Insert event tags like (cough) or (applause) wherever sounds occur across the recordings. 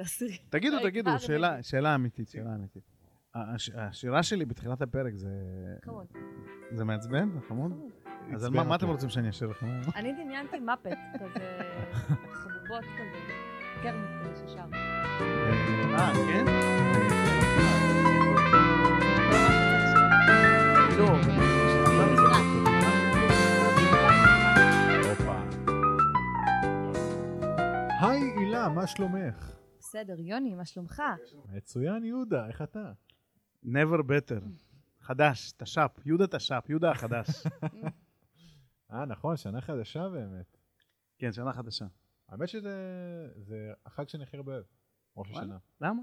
תעשי. תגידו, רגע, תגידו. שאלה- אמיתית, שאלה אמיתית. הש- השירה שלי בתחילת הפרק זה... כמון. זה מעצבן? זה חמוד? אז על מה אתם רוצים שאני אשאיר לכם? אני דמיינתי מפת, כזה חבובות כזה. קרן כזה ששר. אה, כן? לא, הופה. היי הילה, מה שלומך? בסדר, יוני, מה שלומך? מצוין יהודה, איך אתה? never better. חדש, תש"פ, יהודה תש"פ, יהודה החדש. (laughs) אה, נכון, שנה חדשה באמת. כן, שנה חדשה. האמת שזה זה החג שאני הכי הרבה אוהב, ראש? השנה. למה?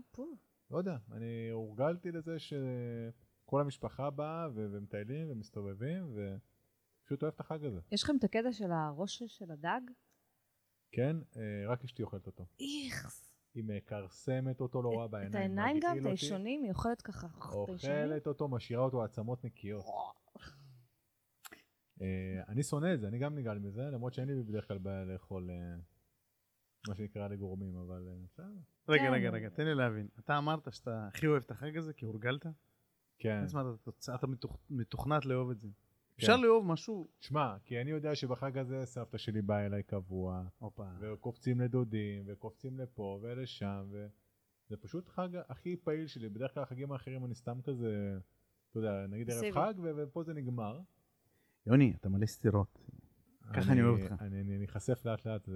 לא יודע, אני הורגלתי לזה שכל המשפחה באה ומטיילים ומסתובבים ופשוט אוהב את החג הזה. יש לכם את הקטע של הראש של הדג? כן, אה, רק אשתי אוכלת אותו. איכס. היא מכרסמת אותו לא רואה את בעיניים. העיניים גם, את אותי, האישונים, היא אוכלת ככה את? אוכלת אותו, משאירה אותו עצמות נקיות. אה, אני שונא את זה, אני גם נגעל מזה, למרות שאין לי בדרך כלל בעיה לאכול אה, מה שנקרא לגורמים, אבל אה, בסדר. רגע, כן. רגע, רגע, תן לי להבין. אתה אמרת שאתה הכי אוהב את החג הזה כי הורגלת? כן. אז מה, אתה- אתה מתוכ- מתוכנת לאהוב את זה. כן. אפשר לאהוב משהו... שמע, כי אני יודע שבחג הזה סבתא שלי באה אליי קבוע, הופה. וקופצים לדודים, וקופצים לפה ולשם, וזה פשוט חג הכי פעיל שלי. בדרך כלל החגים האחרים אני סתם כזה, אתה יודע, נגיד ערב. חג, ופה זה נגמר. יוני, אתה מלא סתירות. ככה אני אוהב אותך. אני, אני, אני אחשף לאט לאט,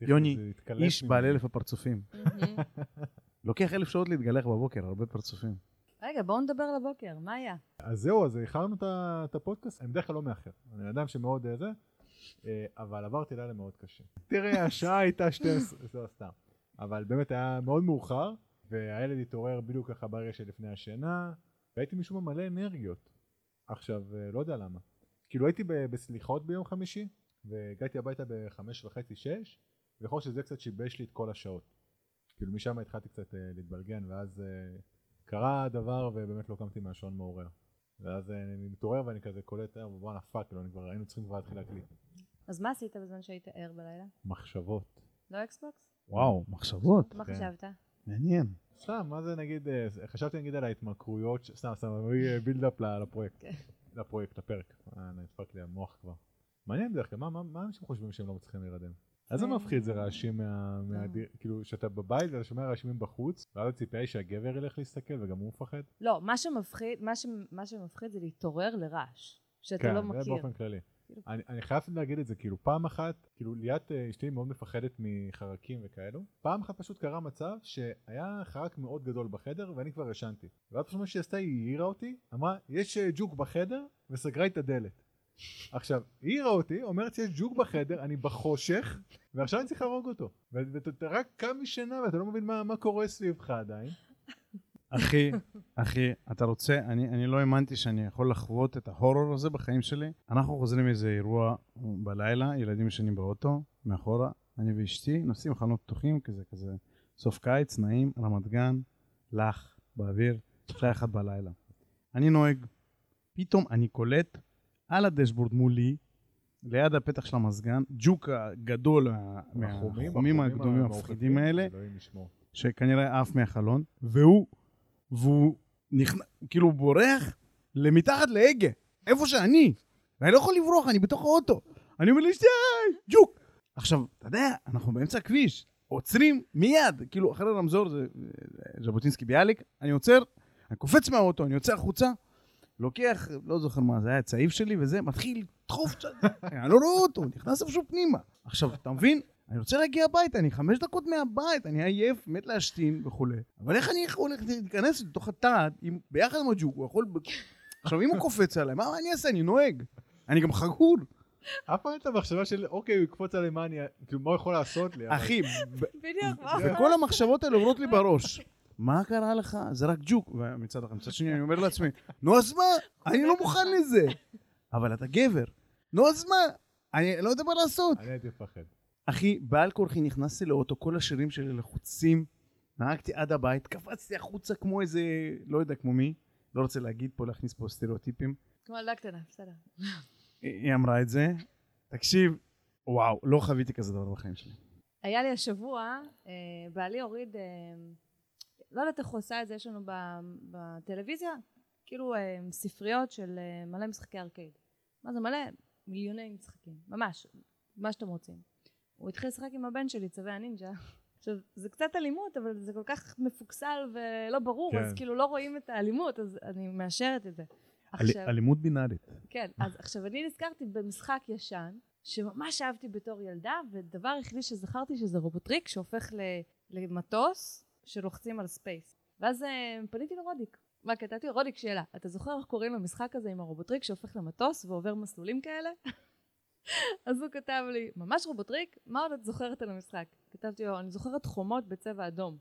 יוני, איש. בעל אלף הפרצופים. (laughs) לוקח אלף שעות להתגלח בבוקר, הרבה פרצופים. רגע, בואו נדבר על הבוקר, מה היה? אז זהו, אז איחרנו את הפודקאסט, אני בדרך כלל לא מאחר. אני אדם שמאוד אה, זה, אה, אבל עברתי לילה מאוד קשה. תראה, השעה הייתה 12, זה (laughs) לא סתם. אבל באמת היה מאוד מאוחר, והילד התעורר בדיוק ככה ברגע שלפני השינה, והייתי משום מה מלא אנרגיות. עכשיו, אה, לא יודע למה. כאילו הייתי בסליחות ביום חמישי, והגעתי הביתה בחמש וחצי, שש, ויכול שזה קצת שיבש לי את כל השעות. כאילו משם התחלתי קצת להתבלגן, ואז קרה הדבר ובאמת לא קמתי מהשעון מעורר. ואז אה, אני מתעורר ואני כזה קולט, אה, בואנה fuck, כאילו, אני כבר היינו צריכים כבר להתחיל להקליט. אז מה עשית בזמן שהיית ער בלילה? מחשבות. לא אקסבוקס? וואו, מחשבות. מה כן. חשבת? מעניין. סתם, מה זה נגיד, אה, חשבתי נגיד על ההתמכרויות, סתם, סתם, אני ב buildup לפרויקט. כן. לפרויקט, לפרק. נדפק לי המוח כבר. מעניין בדרך כלל, מה- מה מה אנשים חושבים שהם לא מצליחים להירדם? איזה אה. מפחיד זה רעשים מה... מה- אה. כאילו, שאתה בבית ואתה שומע רעשים בחוץ, ואז הציפייה היא שהגבר ילך להסתכל וגם הוא מפחד? לא, מה שמפחיד, מה, ש... מה שמפחיד זה להתעורר לרעש, שאתה לא כן, מכיר. זה באופן כללי. כאילו- אני, אני חייב להגיד את זה, כאילו פעם אחת, כאילו ליאת אה, אשתי מאוד מפחדת מחרקים וכאלו, פעם אחת פשוט קרה מצב שהיה חרק מאוד גדול בחדר ואני כבר ישנתי. ואז פשוט מה שהיא עשתה, היא העירה אותי, אמרה, יש אה, ג'וק בחדר, וסגרה את הדלת. עכשיו, היא העירה אותי, אומרת שיש ג'וק בחדר, אני בחושך, ועכשיו אני צריך להרוג אותו. ואתה רק קם משינה ואתה לא מבין מה, מה קורה סביבך עדיין. אחי, אחי, אתה רוצה, אני, אני לא האמנתי שאני יכול לחוות את ההורור הזה בחיים שלי. אנחנו חוזרים מאיזה אירוע בלילה, ילדים ישנים באוטו, מאחורה, אני ואשתי, נוסעים חנות פתוחים, כזה, כזה, סוף קיץ, נעים, רמת גן, לח, באוויר, שעה אחת בלילה. אני נוהג, פתאום אני קולט על הדשבורד מולי, ליד הפתח של המזגן, ג'וק הגדול מה- מהחומים הגדולים המפחידים האלה. שכנראה עף מהחלון, והוא, והוא נכנס, כאילו בורח למתחת להגה, איפה שאני, ואני לא יכול לברוח, אני בתוך האוטו. אני אומר לאשתי, "היי, ג'וק. עכשיו, אתה יודע, אנחנו באמצע הכביש, עוצרים מיד, כאילו אחרי רמזור זה זה ז'בוטינסקי ביאליק, אני עוצר, אני קופץ מהאוטו, אני יוצא החוצה, לוקח, לא זוכר מה, זה היה הצעיף שלי וזה, מתחיל לדחוף, (laughs) אני לא רואה אותו, נכנס איפשהו פנימה. עכשיו, אתה מבין? אני רוצה להגיע הביתה, אני חמש דקות מהבית, אני עייף, מת להשתין וכולי. אבל איך אני יכול להיכנס לתוך התעד, עם- ביחד עם הג'וק, הוא יכול... עכשיו, אם הוא קופץ עליי, מה אני אעשה? אני נוהג. אני גם חגור. אף פעם אין את המחשבה של אוקיי הוא יקפוץ עליי מה אני כאילו מה הוא יכול לעשות לי אחי, בדיוק? וכל המחשבות האלה עוברות לי בראש. מה קרה לך? זה רק ג'וק. ומצד אחד, מצד שני, אני אומר לעצמי, נו אז מה? אני לא מוכן לזה. אבל אתה גבר. נו אז מה? אני לא יודע מה לעשות. אני הייתי מפחד אחי, בעל כורחי נכנסתי לאוטו, כל השירים שלי לחוצים, נהגתי עד הבית, קפצתי החוצה כמו איזה, לא יודע כמו מי, לא רוצה להגיד פה, להכניס פה סטריאוטיפים. כמו ילדה קטנה, בסדר. היא אמרה את זה. תקשיב, וואו, לא חוויתי כזה דבר בחיים שלי. היה לי השבוע, אה, בעלי הוריד, אה, לא יודעת איך הוא עשה את זה, יש לנו בטלוויזיה, כאילו אה, ספריות של אה, מלא משחקי ארקייד. מה זה מלא? מיליוני משחקים, ממש, מה שאתם רוצים. הוא התחיל לשחק עם הבן שלי, צווי הנינג'ה. (laughs) עכשיו, זה קצת אלימות, אבל זה כל כך מפוקסל ולא ברור, כן. אז כאילו לא רואים את האלימות, אז אני מאשרת את זה. אל- עכשיו, אלימות בינארית. כן, אז עכשיו אני נזכרתי במשחק ישן, שממש אהבתי בתור ילדה, ודבר היחידי שזכרתי שזה רובוטריק שהופך ל- למטוס שלוחצים על space. ואז אה, פניתי לרודיק. מה כתבתי? לו, רודיק שאלה, אתה זוכר איך קוראים למשחק הזה עם הרובוטריק שהופך למטוס ועובר מסלולים כאלה? (laughs) אז הוא כתב לי, ממש רובוטריק? מה עוד את זוכרת על המשחק? כתבתי לו, אני זוכרת חומות בצבע אדום,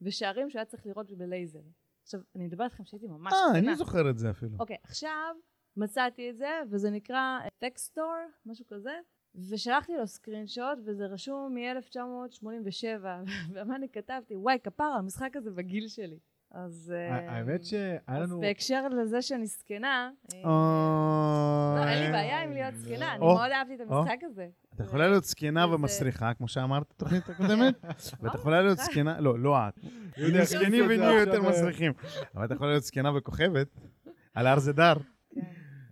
ושערים שהיה צריך לראות בלייזר. עכשיו, אני מדברת איתכם שהייתי ממש אה, קטנה. אני זוכר את זה אפילו. אוקיי, עכשיו מצאתי את זה, וזה נקרא טקסטור, משהו כזה, ושלחתי לו סקרין שוט, וזה רשום מ-1987, (laughs) ומה אני כתבתי? וואי, כפרה, המשחק הזה בגיל שלי. אז... אה, האמת שהיה אז לנו... בהקשר לזה שאני זקנה, אה, אה, לא, אין לי בעיה עם להיות זקנה, אני או, מאוד אהבתי את המשחק הזה. את יכולה להיות זקנה ומסריחה, כמו שאמרת בתוכנית הקודמת, (laughs) ואת יכולה להיות זקנה, לא, לא את. זקנים ונהיו יותר מסריחים. אבל את יכולה להיות זקנה וכוכבת, על הר זדר.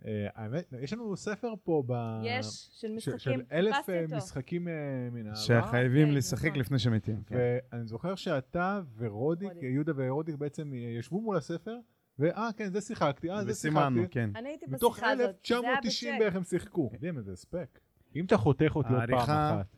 כן. אה, האמת, יש לנו ספר פה ב... יש, של משחקים, של אלף אה. משחקים אה, מן העבר. שחייבים כן, לשחק נכון. לפני שמתים. כן. ואני זוכר שאתה ורודיק, רודיק. יהודה ורודיק בעצם ישבו מול הספר, ואה כן זה שיחקתי, אה זה וסימנו, שיחקתי. כן. אני הייתי מתוך בשיחה הזאת, זה היה 1990 בצ'ק. בערך הם שיחקו. יודעים איזה הספק. אם אתה חותך אותי עוד פעם אחת.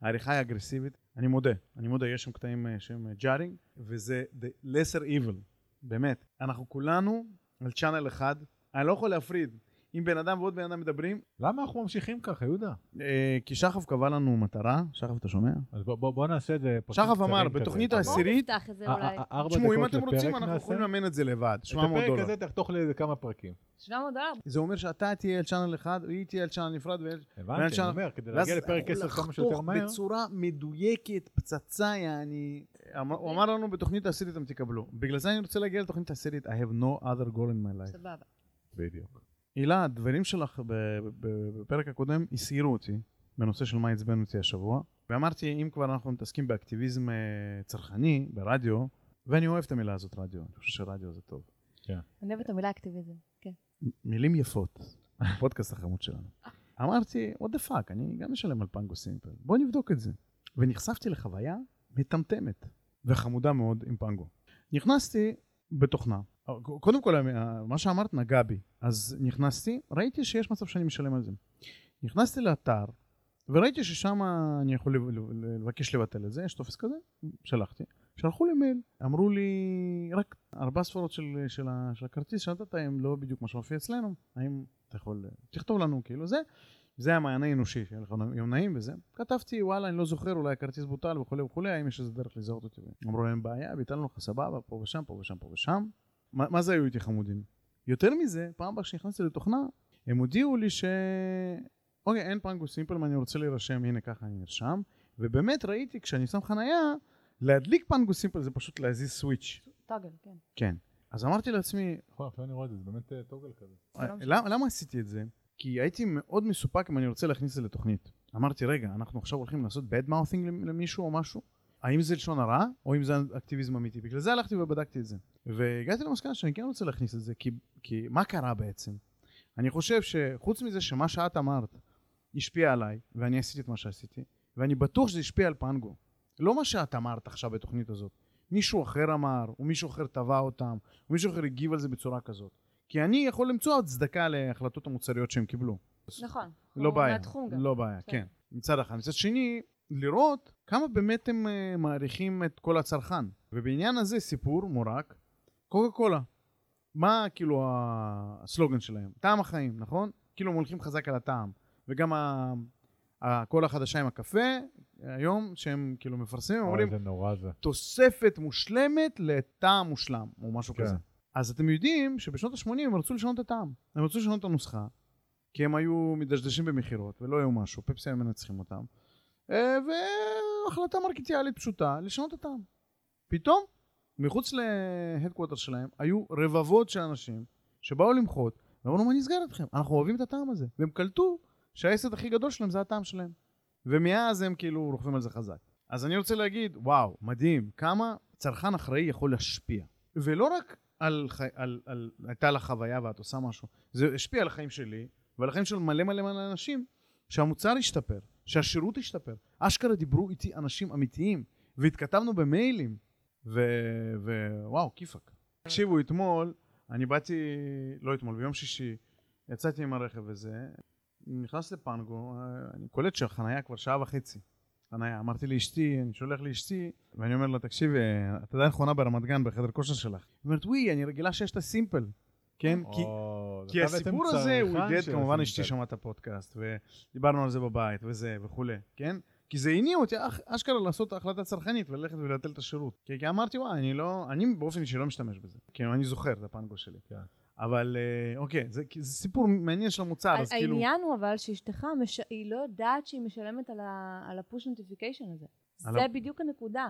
העריכה היא אגרסיבית. אני מודה, אני מודה, יש שם קטעים שהם ג'ארינג, וזה the lesser evil, באמת. אנחנו כולנו על צ'אנל אחד, אני לא יכול להפריד. אם בן אדם ועוד בן אדם מדברים, למה אנחנו ממשיכים ככה, יהודה? אה, כי שחף קבע לנו מטרה, שחף אתה שומע? אז בוא- בוא בוא נעשה את זה. שחף אמר. בתוכנית בוא- בואו העשירית- נפתח את זה אה, אולי. אה, ארבע תשמעו, אם אתם רוצים, אנחנו. יכולים לממן את זה לבד, את 700 הפרק דולר. הזה תחתוך לאיזה כמה פרקים. 700 דולר? זה אומר שאתה תהיה על צ'אנל אחד, והיא תהיה על צ'אנל נפרד. הבנתי, אני אומר, כדי להגיע לפרק 10 כמה שיותר לחתוך מהר. בצורה מדויקת, פצצה, יעני... אמר- הוא אמר לנו בתוכנית העשירית אתם תקבלו. בגלל זה אני רוצה להגיע לתוכנית העשירית, I have no other goal in my life. סבבה. בדיוק. הילה, הדברים שלך בפרק הקודם הסעירו אותי בנושא של מה עצבן אותי השבוע, ואמרתי, אם כבר אנחנו מתעסקים באקטיביזם אה, צרכני ברדיו, ואני אוהב את המילה הזאת רדיו, אני חושב שרדיו זה טוב. אני אוהבת את המילה אקטיביזם, כן. מילים יפות, הפודקאסט החמוד שלנו. אמרתי, what the fuck, אני גם משלם על פנגו סימפל, בוא נבדוק את זה. ונחשפתי לחוויה מטמטמת וחמודה מאוד עם פנגו. נכנסתי בתוכנה, קודם כל מה שאמרת נגע בי, אז נכנסתי, ראיתי שיש מצב שאני משלם על זה. נכנסתי לאתר, וראיתי ששם אני יכול לב- לב- לבקש לבטל את זה, יש טופס כזה, שלחתי. שלחו לי מייל, אמרו לי רק ארבע ספרות של, של, של הכרטיס שנתת הם לא בדיוק מה שמופיע אצלנו, האם אתה יכול, תכתוב לנו כאילו זה, זה המענה האנושי, שיהיה לך יום נעים וזה. כתבתי וואלה אני לא זוכר אולי הכרטיס בוטל וכולי וכולי, האם יש איזה דרך לזהות אותי? אמרו להם בעיה, ביטלנו לך סבבה, פה ושם, פה ושם, פה ושם. מה, מה זה היו איתי חמודים? יותר מזה, פעם הבאה כשנכנסתי לתוכנה, הם הודיעו לי ש... אוקיי, אין פנגו סימפל, אם אני רוצה להירשם, הנה ככה אני נרשם. ובאמת ראיתי, כשאני שם חנייה, להדליק פנגו סימפל זה פשוט להזיז סוויץ'. טוגל, כן. כן. אז אמרתי לעצמי, נכון, עכשיו אני רואה את זה, זה באמת אה, טוגל כזה. זה לא למה עשיתי את זה? כי הייתי מאוד מסופק אם אני רוצה להכניס את זה לתוכנית. אמרתי, רגע, אנחנו עכשיו הולכים לעשות bad mouthing למישהו או משהו? האם זה לשון הרע, או אם זה אקטיביזם אמיתי? בגלל זה הלכתי ובדקתי את זה. והגעתי למסקנה שאני כן רוצה להכניס את זה, כי, כי מה קרה בעצם? אני חושב שחוץ מזה שמה שאת אמרת השפיע עליי, ואני עשיתי את מה שעשיתי, ואני בטוח שזה השפיע על פנגו. לא מה שאת אמרת עכשיו בתוכנית הזאת. מישהו אחר אמר, או מישהו אחר טבע אותם, או מישהו אחר הגיב על זה בצורה כזאת. כי אני יכול למצוא הצדקה להחלטות המוצריות שהם קיבלו. נכון. לא בעיה. לא בעיה, כן. כן. מצד אחד. מצד שני, לראות כמה באמת הם uh, מעריכים את כל הצרכן. ובעניין הזה סיפור מורק, קוקה קולה. מה כאילו הסלוגן שלהם? טעם החיים, נכון? כאילו הם הולכים חזק על הטעם. וגם ה- הקולה החדשה עם הקפה, היום, שהם כאילו מפרסמים, הם אומרים. תוספת מושלמת לטעם מושלם, או משהו כן. כזה. אז אתם יודעים שבשנות ה-80 הם רצו לשנות את הטעם. הם רצו לשנות את הנוסחה, כי הם היו מדשדשים במכירות, ולא היו משהו, פפסי היו מנצחים אותם. והחלטה מרקיטיאלית פשוטה, לשנות את הטעם. פתאום, מחוץ להדקווטר שלהם, היו רבבות של אנשים שבאו למחות, ואמרו, מה נסגר אתכם? אנחנו אוהבים את הטעם הזה. והם קלטו שהעסק הכי גדול שלהם זה הטעם שלהם. ומאז הם כאילו רוכבים על זה חזק. אז אני רוצה להגיד, וואו, מדהים, כמה צרכן אחראי יכול להשפיע. ולא רק על, חי... על, על הייתה לך חוויה ואת עושה משהו, זה השפיע על החיים שלי ועל החיים של מלא מלא מלא אנשים, שהמוצר השתפר, שהשירות השתפר. אשכרה דיברו איתי אנשים אמיתיים, והתכתבנו במיילים, ו- ווואו, כיפאק. תקשיבו, אתמול, אני באתי, לא אתמול, ביום שישי, יצאתי עם הרכב וזה, נכנס לפנגו, אני קולט שהחנייה כבר שעה וחצי. חנייה. אמרתי לאשתי, אני שולח לאשתי, ואני אומר לה, תקשיבי, את עדיין חונה ברמת גן בחדר כושר שלך. היא אומרת, וואי, אני רגילה שיש את הסימפל. כן? כי, או, כי הסיפור הזה הוא של כמובן אשתי. שמעה את הפודקאסט, ודיברנו על זה בבית וזה וכולי, כן? כי זה הניע אותי אש- אשכרה לעשות החלטה צרכנית וללכת ולבטל את השירות. כי, כי אמרתי, וואי, אני לא, אני באופן אישי לא משתמש בזה. כאילו, אני זוכר את הפנגו שלי. כן. אבל אה, אוקיי, זה, כי זה סיפור מעניין של המוצר, אז כאילו... העניין הוא אבל שאשתך, מש... היא לא יודעת שהיא משלמת על, ה... על ה push notification הזה. על זה ה- בדיוק הנקודה.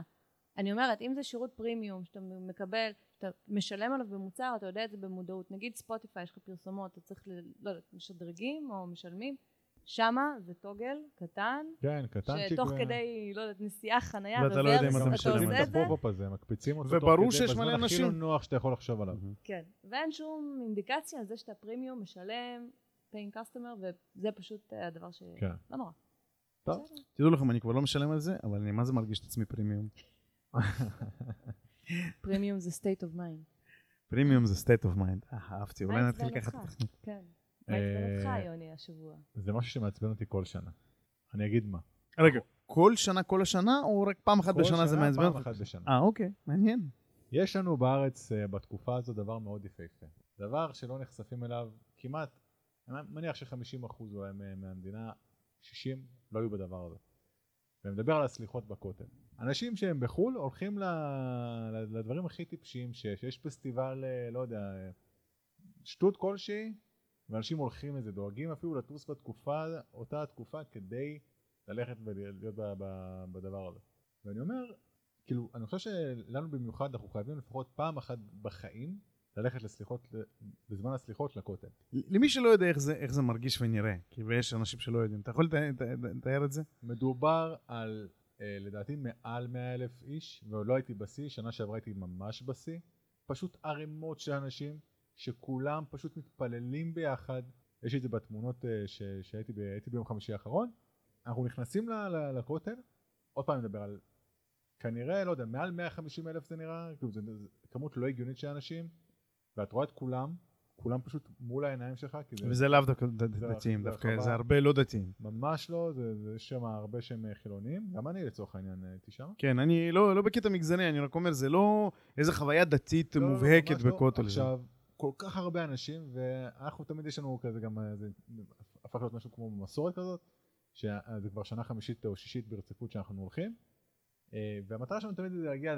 אני אומרת, אם זה שירות פרימיום שאתה מקבל, שאתה משלם עליו במוצר, אתה יודע את זה במודעות. נגיד ספוטיפיי, יש לך פרסומות, אתה צריך, ל... לא יודעת, משדרגים או משלמים. שמה זה toggle קטן, כן, קטנצ'יק. שתוך ו- כדי, לא יודעת, נסיעה, חנייה, ואתה לא יודע אם אתה משלם את ה pop-up הזה, מקפיצים אותו וברור תוך כדי, שיש מלא בזמן הכי אנשים. לא נוח שאתה יכול לחשוב עליו. כן. ואין שום אינדיקציה על זה שאתה פרימיום, משלם, paying customer, וזה פשוט אה, הדבר ש... כן. לא נורא. טוב. תדעו לכם, אני כבר לא משלם על זה, אבל אני מה זה מרגיש את עצמי פרימיום. פרימיום זה state of mind. פרימיום זה state of mind. אה, אהבתי, אולי נתחיל ככה את? התוכנית. כן. מה אה, עצבן אותך, יוני, השבוע? זה משהו שמעצבן אותי כל שנה. אני אגיד מה. רגע, כל שנה כל השנה, או רק פעם אחת כל בשנה זה שנה, מעצבן פעם אותך? אחת בשנה. אה, אוקיי, מעניין. יש לנו בארץ אה, בתקופה הזו דבר מאוד יפהפה. דבר שלא נחשפים אליו כמעט, אני מניח ש-50% אולי מה- מהמדינה, 60 לא היו בדבר הזה. ואני מדבר על הסליחות בכותל. אנשים שהם בחו"ל הולכים לדברים הכי טיפשיים שיש. יש פסטיבל, אה, לא יודע, אה, שטות כלשהי, ואנשים הולכים לזה, דואגים אפילו לטוס בתקופה, אותה התקופה, כדי ללכת ולהיות בדבר הזה. ואני אומר, כאילו, אני חושב שלנו במיוחד אנחנו חייבים לפחות פעם אחת בחיים ללכת לסליחות, בזמן הסליחות לכותל. למי שלא יודע איך זה, איך זה מרגיש ונראה, כי יש אנשים שלא יודעים, אתה יכול לתאר- את זה? מדובר על לדעתי מעל 100 אלף איש, ולא הייתי בשיא, שנה שעברה הייתי ממש בשיא. פשוט ערימות של אנשים שכולם פשוט מתפללים ביחד. יש את זה בתמונות אה, ש, שהייתי ב, ביום חמישי האחרון. אנחנו נכנסים לכותל, עוד פעם נדבר על כנראה, לא יודע, מעל 150 אלף זה נראה, כאילו זה, זה כמות לא הגיונית של אנשים, ואת רואה את כולם, כולם פשוט מול העיניים שלך, כי זה וזה לאו דווקא דתיים, דווקא. זה הרבה לא דתיים. ממש לא, זה, יש שם הרבה שהם אה, חילונים, גם אני לצורך העניין אה, הייתי שם. כן, אני לא, לא בקטע מגזרי, אני רק אומר, זה לא איזה חוויה דתית לא, לא, מובהקת לא. בכותל. עכשיו, כל כך הרבה אנשים, ואנחנו תמיד יש לנו כזה גם, אה, זה הפך להיות משהו כמו מסורת כזאת, שזה כבר שנה חמישית או שישית ברציפות שאנחנו הולכים, והמטרה שלנו תמיד זה להגיע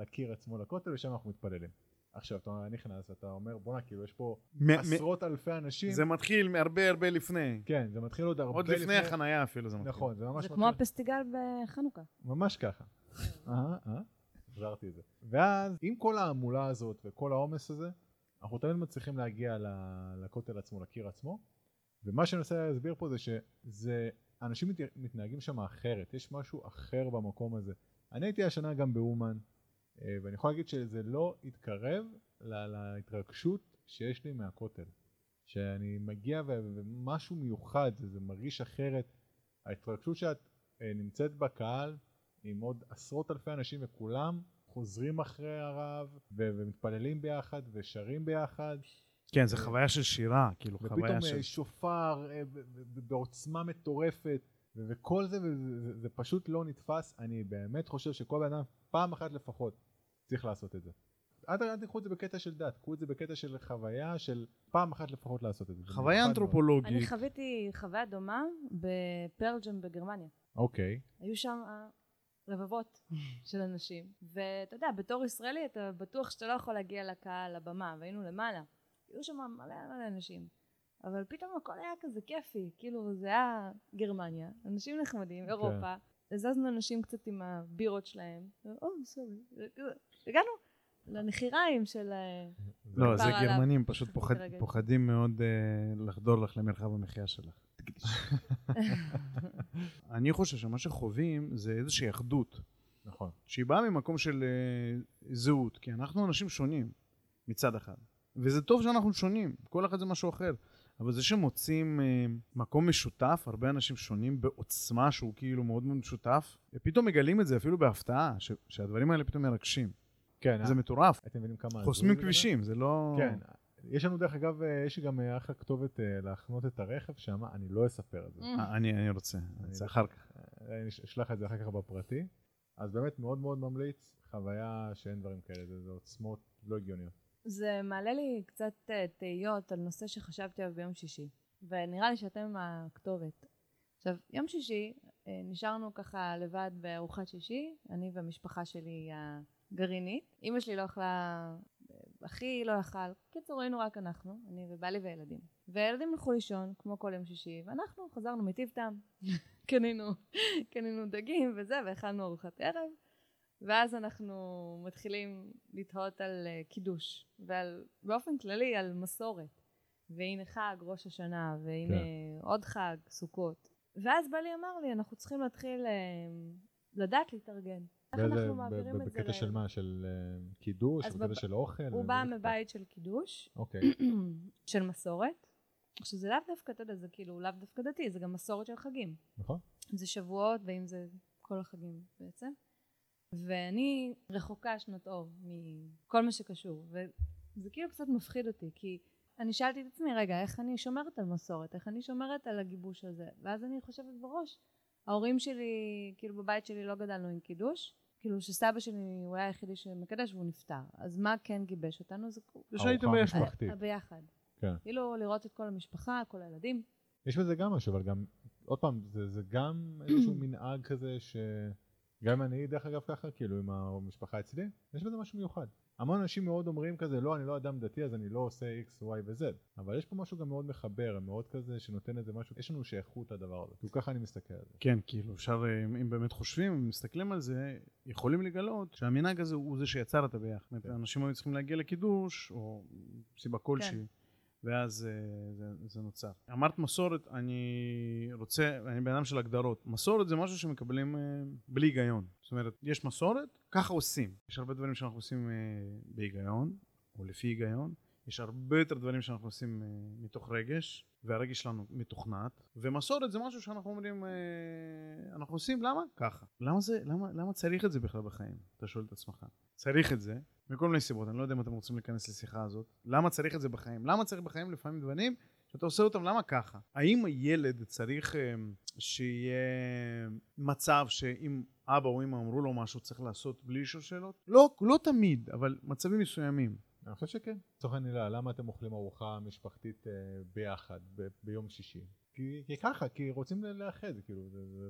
לקיר עצמו לכותל, ושם אנחנו מתפללים. עכשיו, אתה נכנס, אתה אומר, בואנה, כאילו, יש פה מ- מ- עשרות אלפי אנשים. זה מתחיל מהרבה הרבה לפני. כן, זה מתחיל עוד הרבה עוד לפני החנייה אפילו זה מתחיל. נכון, זה ממש זה מתחיל. כמו הפסטיגל בחנוכה. ממש ככה. אהה, אהה, החזרתי את זה. ואז עם כל ההמולה הזאת וכל העומס הזה, אנחנו תמיד מצליחים להגיע ל- לכותל עצמו, לקיר עצמו, ומה שאני מנסה להסביר פה זה שזה, אנשים מת, מתנהגים שם אחרת, יש משהו אחר במקום הזה. אני הייתי השנה גם באומן, אה, ואני יכול להגיד שזה לא התקרב ל- להתרגשות שיש לי מהכותל. שאני מגיע ומשהו מיוחד, זה, מרגיש אחרת. ההתרגשות שאת אה, נמצאת בקהל עם עוד עשרות אלפי אנשים וכולם חוזרים אחרי הרב ו- ומתפללים ביחד ושרים ביחד כן, זה חוויה של שירה, כאילו, ופתאום חוויה אה, של... שופר אה, ב- ב- בעוצמה מטורפת וכל זה זה, זה פשוט לא נתפס אני באמת חושב שכל בן אדם פעם אחת לפחות צריך לעשות את זה. אל תיקחו את זה בקטע של דת, קחו את זה בקטע של חוויה של פעם אחת לפחות לעשות את זה. חוויה. אנתרופולוגית. אני חוויתי חוויה דומה בפרלג'ם בגרמניה. אוקיי, היו שם רבבות (laughs) של אנשים, ואתה יודע, בתור ישראלי אתה בטוח שאתה לא יכול להגיע לקהל, לבמה, והיינו למעלה. היו שם מלא מלא אנשים. אבל פתאום הכל היה כזה כיפי, כאילו זה היה גרמניה, אנשים נחמדים, אירופה, הזזנו אנשים קצת עם הבירות שלהם, או סורי. הגענו לנחיריים של... אה, לא, זה. גרמנים, פשוט. פוחדים מאוד אה, לחדור לך למרחב המחיה שלך. (laughs) אני חושב שמה שחווים זה איזושהי אחדות, נכון. שהיא באה ממקום של אה, זהות, כי אנחנו אנשים שונים מצד אחד. וזה טוב שאנחנו שונים, כל אחד זה משהו אחר. אבל זה שמוצאים אה, מקום משותף, הרבה אנשים שונים בעוצמה שהוא כאילו מאוד מאוד משותף, ופתאום מגלים את זה אפילו בהפתעה, ש- שהדברים האלה פתאום מרגשים. כן, זה אה, מטורף. אתם מבינים כמה... חוסמים כבישים, זה לא... כן. יש לנו דרך אגב, אה, יש לי גם אה, אחלה כתובת אה, להחנות את הרכב שם, אני לא אספר את זה. אה, אני, אני רוצה, אני רוצה אני- אחר כך. אה, אני אשלח את זה אחר כך בפרטי. אז באמת מאוד מאוד ממליץ, חוויה שאין דברים כאלה, זה זה עוצמות לא הגיוניות. זה מעלה לי קצת אה, תהיות על נושא שחשבתי עליו ביום שישי, ונראה לי שאתם הכתובת. עכשיו, יום שישי אה, נשארנו ככה לבד בארוחת שישי, אני והמשפחה שלי הגרעינית. אימא שלי לא אכלה, אה, אחי לא אכל. קיצור, היינו רק אנחנו, אני ובעלי וילדים. והילדים הלכו לישון, כמו כל יום שישי, ואנחנו חזרנו מטיב טעם. (laughs) קנינו, קנינו דגים וזה, והכנו ארוחת ערב. ואז אנחנו מתחילים לתהות על uh, קידוש ועל באופן כללי על מסורת והנה חג ראש השנה והנה כן. עוד חג סוכות ואז בעלי אמר לי אנחנו צריכים להתחיל uh, לדעת להתארגן איך אנחנו מעבירים את זה בקטע של מה? של אה, קידוש? בקטע של אוכל? הוא בא? מבית של קידוש אוקיי. (clears throat) של מסורת עכשיו זה לאו דווקא אתה יודע זה כאילו לאו דווקא דתי זה גם מסורת של חגים נכון? אם זה שבועות ואם זה כל החגים בעצם. ואני רחוקה שנות אור מכל מה שקשור, וזה כאילו קצת מפחיד אותי, כי אני שאלתי את עצמי, רגע, איך אני שומרת על מסורת? איך אני שומרת על הגיבוש הזה? ואז אני חושבת בראש, ההורים שלי, כאילו בבית שלי לא גדלנו עם קידוש, כאילו שסבא שלי הוא היה היחידי שמקדש והוא נפטר, אז מה כן גיבש אותנו? זה זה שהייתם. משפחתית. ה- ביחד. כן. כאילו לראות את כל המשפחה, כל הילדים. יש בזה גם משהו, אבל גם, עוד פעם, זה, זה גם איזשהו (clears throat) מנהג כזה ש... גם אם אני, דרך אגב, ככה, כאילו, עם המשפחה אצלי, יש בזה משהו מיוחד. המון אנשים מאוד אומרים כזה, לא, אני לא אדם דתי, אז אני לא עושה x, y ו-z. אבל יש פה משהו גם מאוד מחבר, מאוד כזה, שנותן איזה משהו, יש לנו שייכות לדבר הזה. כאילו, ככה אני מסתכל על זה. כן, כאילו, אפשר, אה, אם באמת חושבים, אם מסתכלים על זה, יכולים לגלות שהמנהג הזה הוא זה שיצר את הביחד. אומרת, אנשים היו צריכים להגיע לקידוש, או סיבה כלשהי, ואז אה, זה, זה נוצר. אמרת מסורת, אני רוצה, אני בן אדם של הגדרות. מסורת זה משהו שמקבלים אה, בלי היגיון. זאת אומרת, יש מסורת, ככה עושים. יש הרבה דברים שאנחנו עושים אה, בהיגיון, או לפי היגיון. יש הרבה יותר דברים שאנחנו עושים מתוך רגש, והרגש שלנו מתוכנת, ומסורת זה משהו שאנחנו אומרים, אנחנו עושים, למה? ככה. למה זה, למה, למה צריך את זה בכלל בחיים? אתה שואל את עצמך. צריך את זה, מכל מיני סיבות, אני לא יודע אם אתם רוצים להיכנס לשיחה הזאת. למה צריך את זה בחיים? למה צריך בחיים לפעמים דברים שאתה עושה אותם, למה ככה? האם הילד צריך אה, שיהיה מצב שאם אבא או אמא אמרו לו משהו צריך לעשות בלי לשאול שאלות? לא, לא תמיד, אבל מצבים מסוימים. אני חושב שכן. לצורך העניין, למה אתם אוכלים ארוחה משפחתית אה, ביחד, ביום שישי? כי ככה, כי רוצים לאחד, כאילו, זה... זה...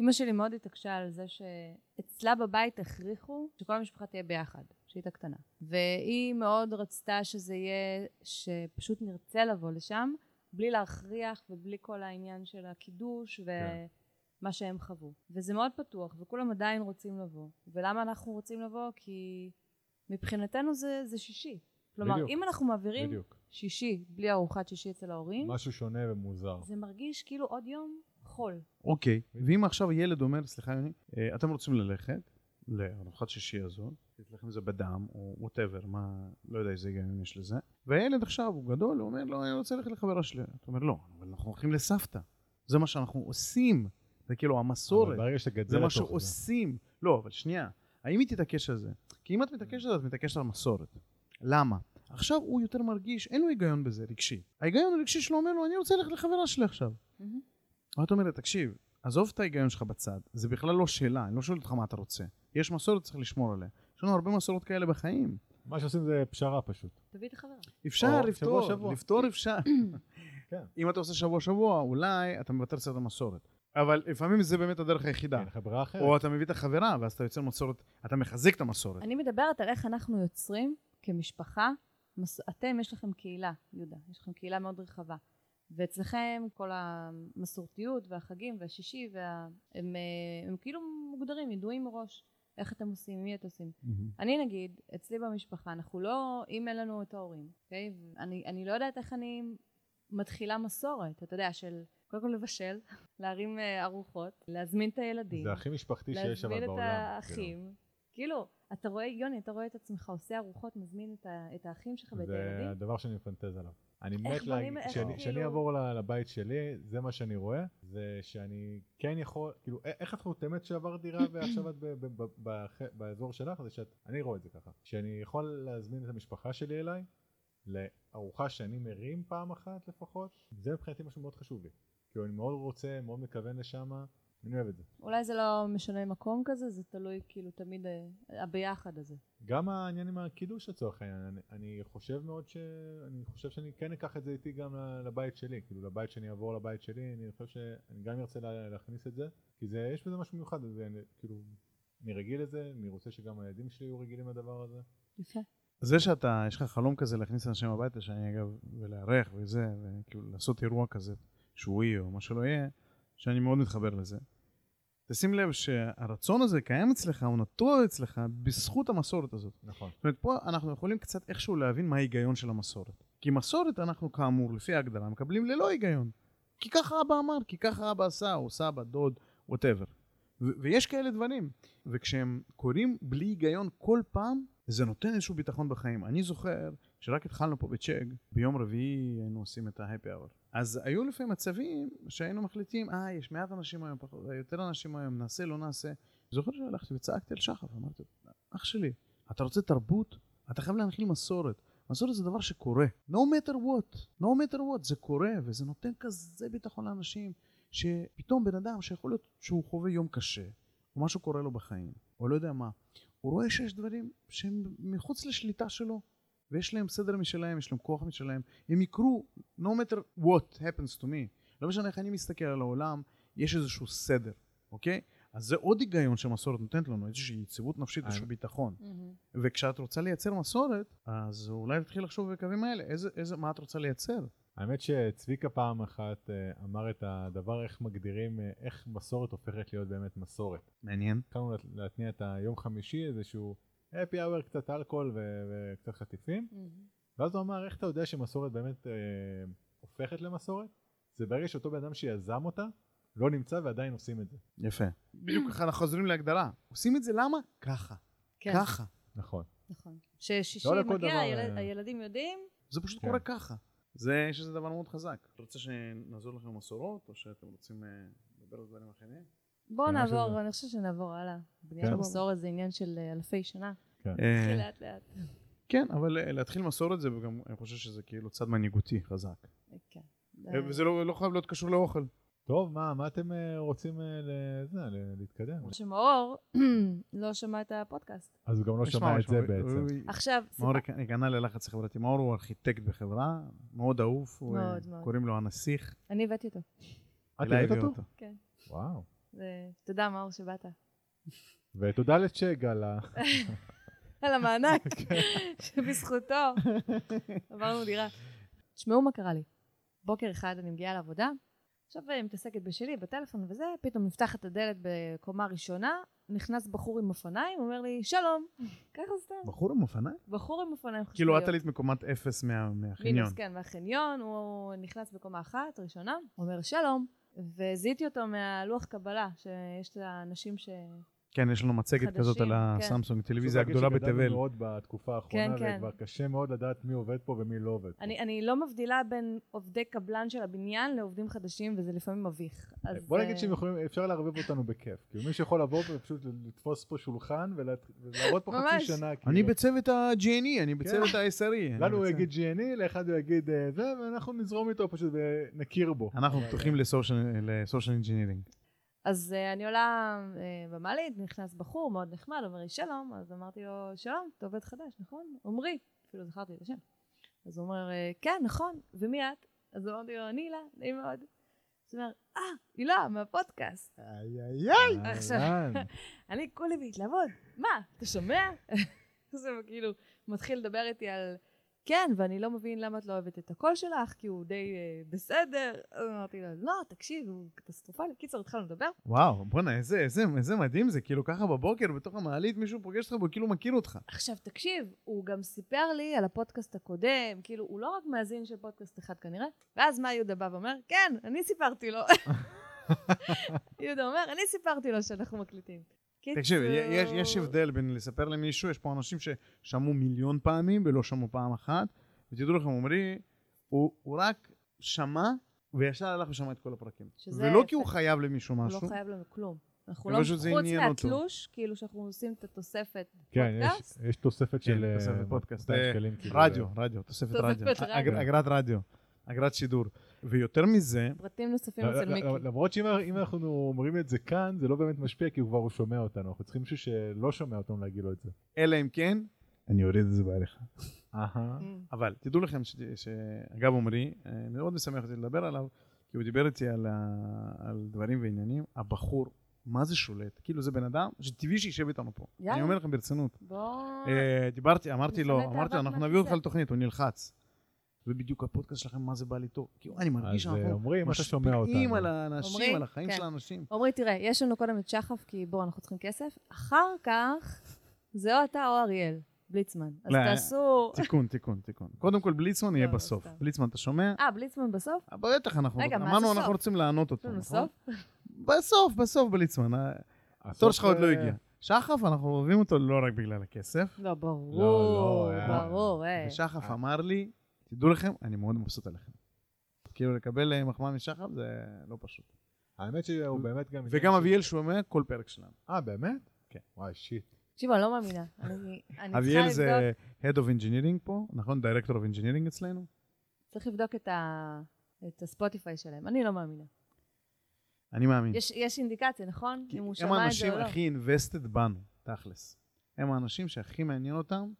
אמא שלי מאוד התעקשה על זה שאצלה בבית הכריחו שכל המשפחה תהיה ביחד, שהיא הייתה קטנה. והיא מאוד רצתה שזה יהיה, שפשוט נרצה לבוא לשם, בלי להכריח ובלי כל העניין של הקידוש כן. ומה שהם חוו. וזה מאוד פתוח, וכולם עדיין רוצים לבוא. ולמה אנחנו רוצים לבוא? כי מבחינתנו זה, זה שישי. כלומר, בדיוק. אם אנחנו מעבירים בדיוק. שישי בלי ארוחת שישי אצל ההורים, משהו שונה ומוזר. זה מרגיש כאילו עוד יום חול. אוקיי, ואם עכשיו ילד אומר, סליחה יוני, אה, אתם רוצים ללכת לארוחת שישי הזאת, יש לכם את זה בדם, או ווטאבר, מה, לא יודע איזה היגיון יש לזה, והילד עכשיו הוא גדול, הוא אומר, לא, אני רוצה ללכת לחברה שלי. אתה אומר, לא, אבל אנחנו הולכים לסבתא. זה מה שאנחנו עושים. זה כאילו המסורת, אבל ברגע שאתה גדל זה מה שעושים. לא, אבל שנייה, האם היא תתעקש על זה? כי אם את מתעקשת, את מתעקשת על מסורת. למה? עכשיו הוא יותר מרגיש, אין לו היגיון בזה, רגשי. ההיגיון הרגשי שלו אומר לו, אני רוצה ללכת לחברה שלי עכשיו. מהמם. ואת אומרת, תקשיב, עזוב את ההיגיון שלך בצד, זה בכלל לא שאלה, אני לא שואל אותך מה אתה רוצה. יש מסורת, צריך לשמור עליה. יש לנו הרבה מסורות כאלה בחיים. מה שעושים זה פשרה פשוט. תביא את החברה. אפשר לפתור, שבוע. לפתור אפשר. (coughs) כן. אם אתה עושה שבוע שבוע, אולי אתה מוותר קצת על המסורת. אבל לפעמים זה באמת הדרך היחידה. אין לך ברירה אחרת. או אתה מביא את החברה, ואז אתה יוצר מסורת, אתה מחזק את המסורת. אני מדברת על איך אנחנו יוצרים כמשפחה, מס... אתם יש לכם קהילה, יהודה, יש לכם קהילה מאוד רחבה. ואצלכם כל המסורתיות והחגים והשישי, וה... הם, אה, הם כאילו מוגדרים, ידועים מראש, איך אתם עושים, עם מי אתם עושים. מהמם. אני נגיד, אצלי במשפחה, אנחנו לא, אם אין לנו את ההורים, אוקיי? אני, אני לא יודעת איך אני מתחילה מסורת, אתה יודע, של קודם כל לבשל, (laughs) להרים אה, ארוחות, להזמין את הילדים, זה הכי משפחתי שיש אבל להזמין את בעולם. כאילו. האחים. כאילו, אתה רואה, יוני, אתה רואה את עצמך עושה ארוחות, מזמין את, ה, את האחים שלך ואת זה הילדים? הדבר שאני מפנטז עליו. אני מת להגיד, כשאני- כאילו- כשאני אעבור לבית שלי, זה מה שאני רואה, זה שאני כן יכול, כאילו, איך את חותמת שעברת דירה (coughs) ועכשיו את באזור שלך, זה שאת, אני רואה את זה ככה, שאני יכול להזמין את המשפחה שלי אליי, לארוחה שאני מרים פעם אחת לפחות, זה מבחינתי משהו מאוד חשוב לי. כאילו אני מאוד רוצה, מאוד מכוון לשם, אני אוהב את זה. אולי זה לא משנה מקום כזה, זה תלוי כאילו תמיד אה, הביחד הזה. גם העניין עם הקידוש לצורך העניין, אני, אני חושב מאוד ש... אני חושב שאני כן אקח את זה איתי גם לבית שלי, כאילו לבית שאני אעבור לבית שלי, אני חושב שאני גם ארצה לה, להכניס את זה, כי זה, יש בזה משהו מיוחד, זה, כאילו, אני רגיל לזה, אני רוצה שגם הילדים שלי יהיו רגילים לדבר הזה. יפה. זה שאתה, יש לך חלום כזה להכניס אנשים הביתה, שאני אגב, ולארח וזה, וכאילו לעשות אירוע כזה, שבועי או מה שלא יהיה, שאני מאוד מתחבר לזה. תשים לב שהרצון הזה קיים אצלך, הוא נטוע אצלך, בזכות המסורת הזאת. נכון. זאת אומרת, פה אנחנו יכולים קצת איכשהו להבין מה ההיגיון של המסורת. כי מסורת אנחנו כאמור, לפי ההגדרה, מקבלים ללא היגיון. כי ככה אבא אמר, כי ככה אבא עשה, או סבא, דוד, ווטאבר. ויש כאלה דברים. וכשהם קורים בלי היגיון כל פעם, זה נותן איזשהו ביטחון בחיים. אני זוכר שרק התחלנו פה בצ'ק, ביום רביעי היינו עושים את ההפי אאוור. אז היו לפעמים מצבים שהיינו מחליטים, אה, יש מעט אנשים היום, פחות, יותר אנשים היום, נעשה, לא נעשה. זוכר שהלכתי וצעקתי על שחף, אמרתי, אח שלי, אתה רוצה תרבות? אתה חייב להנחיל מסורת. מסורת זה דבר שקורה. No matter what, no matter what, זה קורה, וזה נותן כזה ביטחון לאנשים, שפתאום בן אדם שיכול להיות שהוא חווה יום קשה, או משהו קורה לו בחיים, או לא יודע מה, הוא רואה שיש דברים שהם מחוץ לשליטה שלו, ויש להם סדר משלהם, יש להם כוח משלהם, הם יקרו, no matter what happens to me. לא משנה איך אני מסתכל על העולם, יש איזשהו סדר, אוקיי? אז זה עוד היגיון שמסורת נותנת לנו, איזושהי יציבות נפשית, איזשהו אני- ביטחון. וכשאת רוצה לייצר מסורת, אז אולי תתחיל לחשוב בקווים האלה, איזה, איזה, מה את רוצה לייצר? האמת שצביקה פעם אחת אה, אמר את הדבר איך מגדירים, אה, איך מסורת הופכת להיות באמת מסורת. מעניין. התחלנו לה- להתניע את היום חמישי, איזשהו happy hour, קצת אלכוהול ו- וקצת חטיפים. ואז הוא אמר, איך אתה יודע שמסורת באמת אה, הופכת למסורת? זה ברגע שאותו בן אדם שיזם אותה, לא נמצא ועדיין עושים את זה. יפה. בדיוק ככה אנחנו חוזרים להגדרה. עושים את זה למה? ככה. כן, ככה. נכון. נכון. ששישי לא מגיע, דבר, הילד- אה, הילדים יודעים, זה פשוט כן. קורה ככה. זה, יש לזה דבר מאוד חזק. אתה רוצה שנעזור לכם במסורות, או שאתם רוצים אה, לדבר על דברים אחרים? בואו נעבור, שזה- אני חושבת שנעבור הלאה. בניית כן. מסורת זה עניין של אה, אלפי שנה. כן. אה, נתחיל לאט לאט. כן, אבל אה, להתחיל מסורת זה גם, אני חושב שזה כאילו צד מנהיגותי חזק. כן. אה, וזה לא לא חייב להיות קשור לאוכל. טוב, מה, מה אתם אה, רוצים אה, לזה, ל- להתקדם? שמאור (clears throat) לא שמע את הפודקאסט. אז הוא גם לא שומע את זה בעצם. עכשיו, מאור היכנע ללחץ חברתי. מאור הוא ארכיטקט בחברה, מאוד אהוב, אה, מאוד, מאוד. קוראים לו הנסיך. אני הבאתי אותו. את הבאת אותו? כן. וואו. ותודה מאור שבאת. ותודה לצ'ק על ה... על המענק, (laughs) שבזכותו עברנו דירה. תשמעו מה קרה לי. בוקר אחד אני מגיעה לעבודה, עכשיו אני מתעסקת בשלי, בטלפון וזה, פתאום נפתחת הדלת בקומה ראשונה, נכנס בחור עם אופניים, אומר לי, שלום. (laughs) ככה סתם. בחור עם אופניים? בחור עם אופניים כאילו את. עלית מקומת אפס מה- מהחניון. מינוס, כן, מהחניון, הוא נכנס בקומה אחת, ראשונה, אומר שלום, וזיהיתי אותו מהלוח קבלה, שיש את האנשים ש... כן, יש לנו מצגת חדשים, כזאת על כן. הסמסונג, טלוויזיה חשוב להגיד הגדולה שגדלנו בתבל. מאוד בתקופה האחרונה, כן, כן. וכבר קשה מאוד לדעת מי עובד פה ומי לא עובד פה. אני, אני לא מבדילה בין עובדי קבלן של הבניין לעובדים חדשים, וזה לפעמים מביך. אז, בוא נגיד אה, שהם יכולים, אפשר לערבב אותנו בכיף. כאילו מי שיכול לבוא ופשוט לתפוס פה שולחן ולעבוד פה חצי. שנה. כאילו. אני בצוות ה-G&E, אני בצוות כן. ה-SRE. לנו הוא יגיד G&E, לאחד הוא יגיד אה, זה, ואנחנו נזרום איתו פשוט ונכיר בו. אנחנו אבל- פתוחים ל social engineering. אז אה, אני עולה אה, במעלית, נכנס בחור מאוד נחמד, אומר לי שלום, אז אמרתי לו, שלום, אתה עובד חדש, נכון? עמרי, אפילו זכרתי את השם. אז הוא אומר, "אה, כן, נכון, ומי את? אז אמרתי לו, אני הילה, נעים מאוד. אז הוא אומר, אה, הילה, מהפודקאסט. איי איי איי. עכשיו-. (laughs) אני כולי בהתלהבות, מה, אתה שומע? (laughs) אז הוא כאילו מתחיל לדבר איתי על כן, ואני לא מבין למה את לא אוהבת את הקול שלך, כי הוא די אה, בסדר. אמרתי לו, לא, תקשיב, הוא קטסטרופלי. קיצר, התחלנו לדבר. וואו, בואנה, איזה, איזה, איזה מדהים זה, כאילו ככה בבוקר, בתוך המעלית, מישהו פוגש אותך והוא כאילו מכיר אותך. עכשיו, תקשיב, הוא גם סיפר לי על הפודקאסט הקודם, כאילו, הוא לא רק מאזין של פודקאסט אחד כנראה, ואז מה יהודה בא ואומר? כן, אני סיפרתי לו. (laughs) יהודה אומר, אני סיפרתי לו שאנחנו מקליטים. תקשיב, יש, קיצור. יש הבדל בין לספר למישהו, יש פה אנשים ששמעו מיליון פעמים ולא שמעו פעם אחת, ותדעו לכם, עמרי, הוא, הוא רק שמע וישר הלך ושמע את כל הפרקים. ולא כי יפה. הוא חייב למישהו הוא משהו. לא חייב לנו כלום. אנחנו לא, חוץ. מהתלוש, כאילו שאנחנו עושים את התוספת כן, יש- פודקאסט, יש תוספת של... כן, אה, תוספת פודקאסט. 200 אה, כאילו, רדיו, רדיו, תוספת רדיו. רדיו. אגר- אגרת רדיו, אגרת שידור. ויותר מזה, פרטים נוספים אצל מיקי. למרות שאם אם אנחנו אומרים את זה כאן, זה לא באמת משפיע, כי הוא כבר שומע אותנו. אנחנו צריכים מישהו שלא שומע אותנו להגיד לו את זה. אלא אם כן, אני אוריד את זה. אהה. Mm. אבל תדעו לכם, ש- שאגב עמרי, אה, מאוד משמח אותי לדבר עליו, כי הוא דיבר איתי על, דברים ועניינים. הבחור, מה זה שולט? כאילו זה בן אדם שטבעי שישב איתנו פה. יאללה. אני אומר לכם ברצינות. בוא... אה, דיברתי, אמרתי לו, אמרתי לו, אנחנו נביא אותך. לתוכנית, הוא נלחץ. זה בדיוק הפודקאסט שלכם, מה זה בא לי טוב. כאילו, אני מרגיש אז, אה, שאנחנו אתה שומע משפיעים אותנו. על האנשים, עמרי, על החיים כן. של האנשים. עמרי, תראה, יש לנו קודם את שחף, כי בואו, אנחנו צריכים כסף. אחר כך, זה או אתה או אריאל, בליצמן. אז לא, תעשו... תיקון, תיקון, תיקון. (laughs) קודם כל, בליצמן יהיה לא, בסוף. סתם. בליצמן, אתה שומע? אה, בליצמן בסוף? אה, בטח, אנחנו רגע, מה זה אמרנו, סוף? אנחנו רוצים לענות אותו. נכון? סוף? (laughs) בסוף, בסוף בליצמן. אה, התור שלך עוד לא אה, הגיע. שחף, אנחנו אוהבים אותו לא רק בגלל הכסף. לא, ברור, לא, אה. ברור, אה. ושחף אמר לי, תדעו לכם, אני מאוד מבסוט עליכם. כאילו, לקבל אה, מחמאה משחף זה לא פשוט. האמת שהוא באמת גם... וגם אביאל שומע כל פרק שלנו. אה, באמת? כן. וואי, שיט. תקשיבו, אני לא מאמינה. אביאל זה Head of Engineering פה, נכון? Director of Engineering אצלנו. צריך לבדוק את ה- את הספוטיפיי שלהם. אני לא מאמינה. אני מאמין. יש- יש אינדיקציה, נכון? אם הוא הם שמע את זה האנשים או לא. הכי invested בנו, תכלס. הם האנשים שהכי מעניין אותם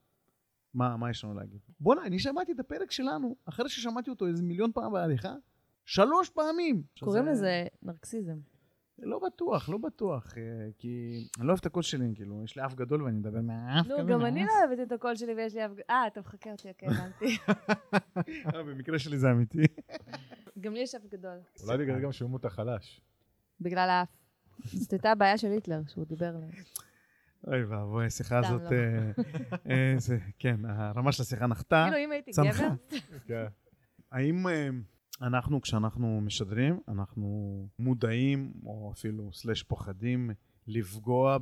מה, מה יש לנו להגיד. בואנה, אני שמעתי את הפרק שלנו, אחרי ששמעתי אותו איזה מיליון פעם בהליכה, שלוש פעמים. קוראים שזה- לזה נרקסיזם. לא בטוח, לא בטוח, אה, כי אני לא אוהב את הקול שלי, כאילו, יש לי אף גדול ואני מדבר מהאף נו, כזה, גם אני. לא אוהבת את הקול שלי ויש לי אף... אה, אתה מחכה אותי, אוקיי, הבנתי. אה, במקרה שלי זה אמיתי. גם לי יש אף גדול. אולי בגלל גם שומעים אותה חלש. בגלל האף. זאת הייתה הבעיה של היטלר, שהוא דיבר ל... אוי ואבוי, השיחה הזאת, לא. אה, אה, זה- כן, הרמה של השיחה נחתה. כאילו, אם הייתי. גבר, כן. האם אה, אנחנו, כשאנחנו משדרים, אנחנו מודעים, או אפילו סלש פוחדים, לפגוע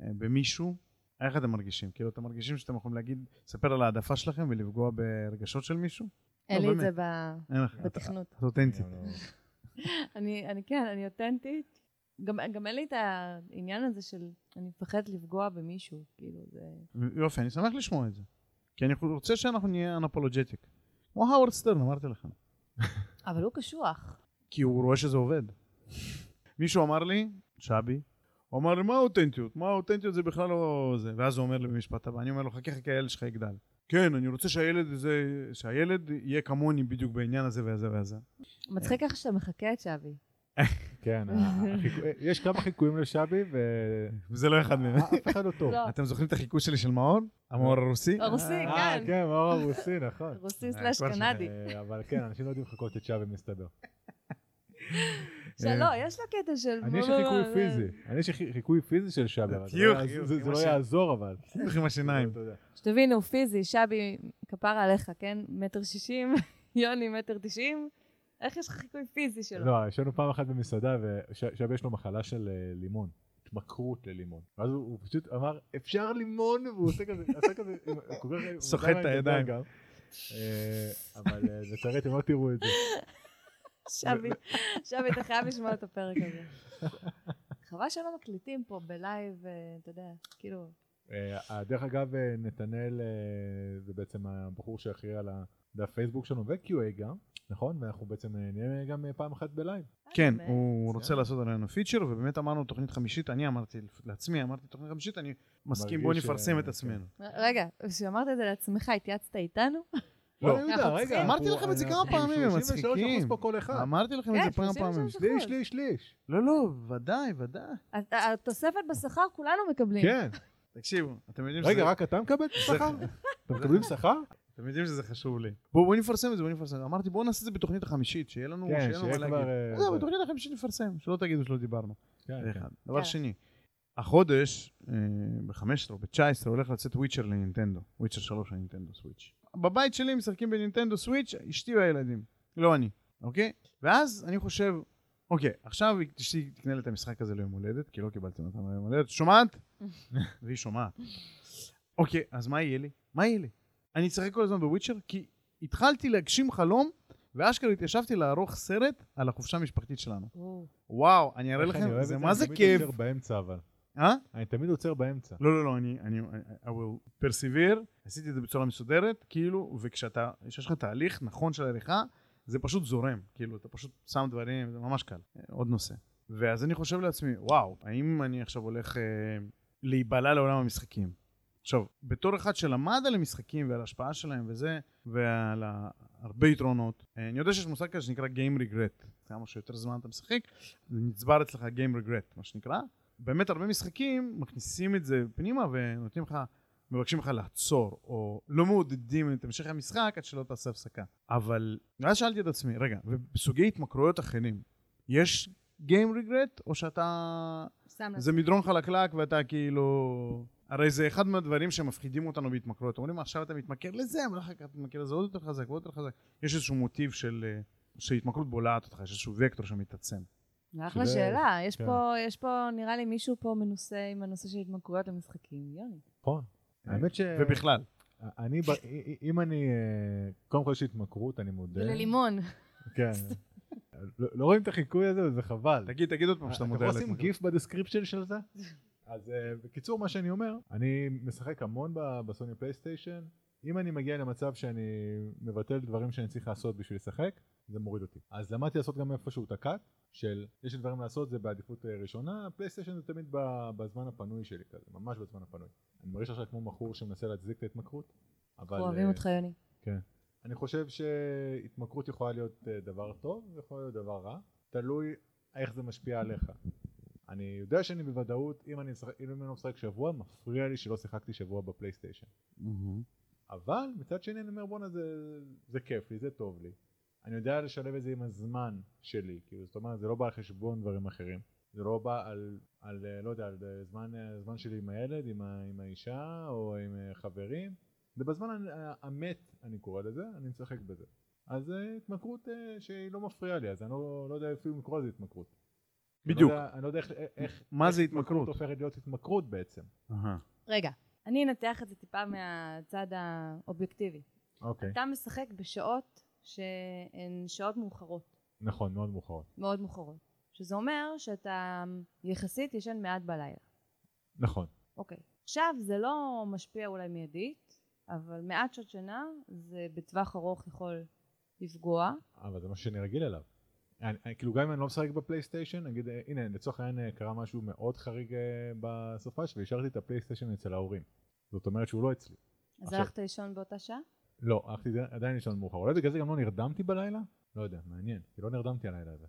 במישהו? איך אתם מרגישים? כאילו, אתם מרגישים שאתם יכולים להגיד, לספר על העדפה שלכם ולפגוע ברגשות של מישהו? אין לא, לי את. זה בתכנות. את אותנטית. אני, אני כן, אני אותנטית. גם, גם אין לי את העניין הזה של אני מפחדת לפגוע במישהו, כאילו, זה... יופי, אני שמח לשמוע את זה. כי אני רוצה שאנחנו נהיה unapologetic. כמו האוורד סטרן, אמרתי לכם. (laughs) אבל הוא קשוח. כי הוא רואה שזה עובד. מישהו אמר לי, שבי, הוא אמר לי, מה האותנטיות? מה האותנטיות זה בכלל לא זה. ואז הוא אומר לי במשפט הבא, אני אומר לו, חכה חכה, הילד שלך יגדל. כן, אני רוצה שהילד הזה, שהילד יהיה כמוני בדיוק בעניין הזה והזה והזה. מצחיק איך שאתה מחכה את שבי. (laughs) כן, (laughs) יש כמה חיקויים לשבי, וזה לא אחד מהם. ואף אחד לא טוב. לא, אתם זוכרים את החיקוי שלי של מאור? המאור הרוסי? הרוסי, אה, כן. כן, מאור הרוסי, נכון. רוסי אה, סלאש קנדי. אה, אבל כן, אנשים לא יודעים לחכות את שבי, מסתבר. שלא, יש לו קטע של... אני יש לי חיקוי פיזי. אני יש לי חיקוי פיזי של שבי, זה לא יעזור- אבל. חיוך עם השיניים. (laughs) שתבינו, פיזי, שבי, כפרה עליך, כן? מטר שישים, (laughs) יוני מטר תשעים. איך יש לך חיקוי פיזי שלו? לא, ישבנו פעם אחת במסעדה, ושבי יש לו מחלה של אה, לימון. התמכרות ללימון. ואז הוא פשוט אמר, אפשר לימון? והוא עושה כזה, עשה כזה, הוא כל כך- הוא סוחט את הידיים. גם. אה, אבל אה, לצערי אתם לא תראו את זה. שבי, שבי, אתה חייב לשמוע את הפרק הזה. חבל שלא מקליטים פה ב live, אתה יודע, כאילו... אה, דרך אגב, נתנאל זה בעצם הבחור שאחראי על הדף פייסבוק שלנו ו-QA גם, נכון? ואנחנו בעצם אה, נהיה גם אה, פעם אחת ב live. כן? הוא רוצה. לעשות עלינו feature, ובאמת אמרנו תוכנית חמישית, אני אמרתי לעצמי, אמרתי תוכנית חמישית, אני מסכים, בוא נפרסם אה, את עצמנו. רגע, כשאמרת את זה לעצמך, התייעצת איתנו? לא, יהודה, רגע, אמרתי לכם את זה כמה פעמים, הם 33% מצחיקים. אמרתי לכם את כן, זה 33. פעמים. שליש, שליש, שליש. לא, לא, ודאי, ודאי. הת- התוספת בשכר כולנו מקבלים. כן. תקשיבו, אתם יודעים רגע, שזה- רק אתה מקבל שכר? אתם מקבלים שכר? אתם יודעים שזה חשוב לי. בואו בוא נפרסם את זה, בואו נפרסם. אמרתי, בואו נעשה את זה בתוכנית החמישית, שיהיה לנו כן, שיהיה לנו שיהיה מה כבר... להגיד. אה, זהו, זה. בתוכנית החמישית נפרסם, שלא תגידו שלא דיברנו. כן, זה כן. אחד. דבר יאללה. שני, החודש, אה, ב-15 או ב-19, הולך לצאת וויצ'ר לנינטנדו. וויצ'ר 3 לנינטנדו סוויץ'. בבית שלי משחקים בנינטנדו סוויץ', אשתי והילדים. לא אני, אוקיי? ואז אני חושב, אוקיי, עכשיו אשתי תקנה לי את המשחק הזה ליום הולדת, כי לא קיבלתי אותה ליום הולדת. שומעת? (laughs) והיא שומעת. אוקיי, אז מה יהיה לי? מה יהיה לי? אני אשחק כל הזמן בוויצ'ר, כי התחלתי להגשים חלום, ואשכרה התיישבתי לערוך סרט על החופשה המשפחתית שלנו. או, וואו, אני אראה אני לכם, זה מה זה אני כיף. תמיד עוצר באמצע אבל. אה? אני תמיד עוצר באמצע. לא, לא, לא, אני, אני, I will persevere, עשיתי את זה בצורה מסודרת, כאילו, וכשאתה, כשיש לך תהליך נכון של עריכה, זה פשוט זורם, כאילו, אתה פשוט שם דברים, זה ממש קל. עוד נושא. ואז אני חושב לעצמי, וואו, האם אני עכשיו הולך אה, להיבלע לעולם המשחקים? עכשיו, בתור אחד שלמד על המשחקים ועל ההשפעה שלהם וזה, ועל הרבה יתרונות, אה, אני יודע שיש מושג כזה שנקרא Game Regret. כמה שיותר זמן אתה משחק, נצבר אצלך Game Regret, מה שנקרא. באמת הרבה משחקים מכניסים את זה פנימה ונותנים לך, מבקשים לך לעצור, או לא מעודדים את המשך המשחק עד שלא תעשה הפסקה. אבל ואז שאלתי את עצמי, רגע, ובסוגי התמכרויות אחרים, יש Game Regret, או שאתה... זה מדרון חלקלק ואתה כאילו... הרי זה אחד מהדברים שמפחידים אותנו בהתמכרויות. אומרים, עכשיו אתה מתמכר לזה, אבל אחר כך אתה מתמכר לזה עוד יותר חזק ועוד יותר חזק. יש איזשהו מוטיב של... אה, שהתמכרות בולעת אותך, יש איזשהו וקטור שמתעצם. זה אחלה שאלה. יש כן. פה, יש פה, נראה לי מישהו פה מנוסה עם הנושא של התמכרויות למשחקים. יוני. נכון. האמת ש... ובכלל. אני, (laughs) אם אני, אה, קודם כל יש התמכרות, אני מודה. וללימון. (laughs) כן. לא לא רואים את החיקוי הזה וזה חבל. תגיד, תגיד עוד פעם שאתה מודה לשים ההתמכרות. GIF ב description של זה? (laughs) אז אה, בקיצור מה שאני אומר, אני משחק המון בסוני פלייסטיישן, אם אני מגיע למצב שאני מבטל דברים שאני צריך לעשות בשביל לשחק, זה מוריד אותי. אז למדתי לעשות גם איפשהו את הקאט, של יש לי דברים לעשות זה בעדיפות אה, ראשונה, פלייסטיישן זה תמיד בזמן הפנוי שלי כזה, ממש בזמן הפנוי. אני מרגיש עכשיו כמו מכור שמנסה להצדיק את ההתמכרות, אבל... אנחנו אוהבים אה, אותך, יוני. כן. אני חושב שהתמכרות יכולה להיות אה, דבר טוב ויכול להיות דבר רע, תלוי איך זה משפיע עליך. אני יודע שאני בוודאות, אם אני, משחק- אם אני לא משחק שבוע, מפריע לי שלא שיחקתי שבוע בפלייסטיישן. מהמם. אבל מצד שני אני אומר בואנה זה, זה כיף לי, זה טוב לי. אני יודע לשלב את זה עם הזמן שלי, כאילו זאת אומרת זה לא בא על חשבון דברים אחרים. זה לא בא על, על אה, לא יודע, על אה, זמן, אה, זמן שלי עם הילד, עם, ה, עם האישה או עם אה, חברים. זה בזמן ה- המת אני קורא לזה, אני משחק בזה. אז אה, התמכרות אה, שהיא לא מפריעה לי, אז אני לא, לא יודע אפילו אם לקרוא לזה התמכרות. בדיוק. אני לא יודע, אני לא יודע איך, איך, מה איך זה התמכרות? הופכת להיות התמכרות בעצם. רגע, אני אנתח את זה טיפה מהצד האובייקטיבי. אוקיי. אתה משחק בשעות שהן שעות מאוחרות, נכון, מאוד מאוחרות. מאוד מאוחרות. שזה אומר שאתה יחסית ישן מעט בלילה. נכון. אוקיי. עכשיו זה לא משפיע אולי מיידית, אבל מעט שעות שינה זה בטווח ארוך יכול לפגוע. אבל זה משהו שאני רגיל אליו. אני, אני, כאילו גם אם אני לא משחק בפלייסטיישן, נגיד, אה, הנה לצורך העניין אה, קרה משהו מאוד חריג אה, בסופה והשארתי את הפלייסטיישן אצל ההורים. זאת אומרת שהוא לא אצלי. אז הלכת לישון באותה שעה? לא, הלכתי עדיין לישון מאוחר. אולי בגלל זה גם לא נרדמתי בלילה? לא יודע, מעניין, כי לא נרדמתי הלילה הזה.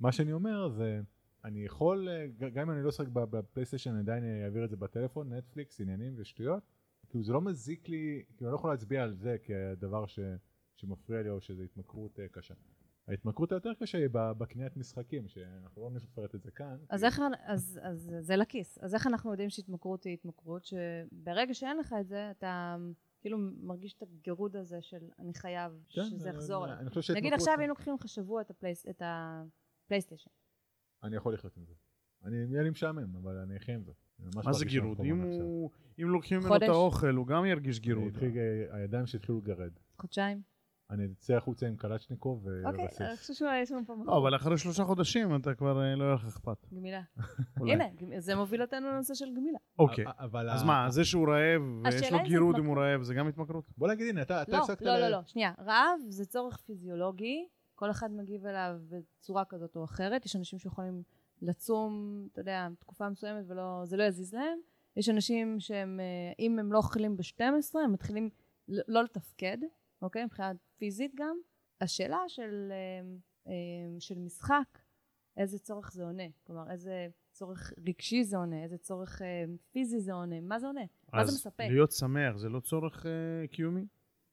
מה שאני אומר זה, אני יכול, גם אם אני לא אשחק בפלייסטיישן, אני עדיין אעביר את זה בטלפון, נטפליקס, עניינים ושטויות. כאילו זה לא מזיק לי, כאילו אני לא יכול להצביע על זה כדבר ש, שמפריע לי או שזו התמכרות קשה. ההתמכרות היותר קשה היא ב- בקניית משחקים, שאנחנו לא נפרט את זה כאן. אז כי- איך, אז, אז זה לכיס. אז איך אנחנו יודעים שהתמכרות היא התמכרות? שברגע שאין לך את זה, אתה כאילו מרגיש את הגירוד הזה של אני חייב כן, שזה אה, יחזור אליי. אני חושב נגיד עכשיו היינו לוקחים לך שבוע את, הפלייס, את הפלייסטיישן. אני יכול לחיות עם זה. אני, יהיה לי משעמם, אבל אני אחיה עם זה. מה זה גירוד? אם. הוא- אם לוקחים ממנו את. האוכל, הוא גם ירגיש גירוד. אה, הידיים שהתחילו לגרד. חודשיים? אני אצא החוצה עם קלצ'ניקוב אוקיי, ורסיס. אני חושבת שיש לנו פה לא, מקום. אבל אחרי שלושה חודשים אתה כבר אה, לא יהיה לך אכפת. גמילה. (laughs) הנה, זה מוביל אותנו לנושא של גמילה. אוקיי. אז מה, זה שהוא רעב ויש לו גירוד אם. הוא רעב, זה גם התמכרות? בוא נגיד, הנה, אתה אתה לא, הפסקת... לא, לא, לא, שנייה. רעב זה צורך פיזיולוגי, כל אחד מגיב אליו בצורה כזאת או אחרת. יש אנשים שיכולים לצום, אתה יודע, תקופה מסוימת וזה לא יזיז להם. יש אנשים שהם, אה, אם הם לא אוכלים ב-12, הם מתחילים לא לתפקד, אוקיי? מבחינה פיזית גם. השאלה של, אה, אה, של משחק, איזה צורך זה עונה. כלומר, איזה צורך רגשי זה עונה, איזה צורך אה, פיזי זה עונה, מה זה עונה? מה זה אז מספק? להיות שמח זה לא צורך אה, קיומי?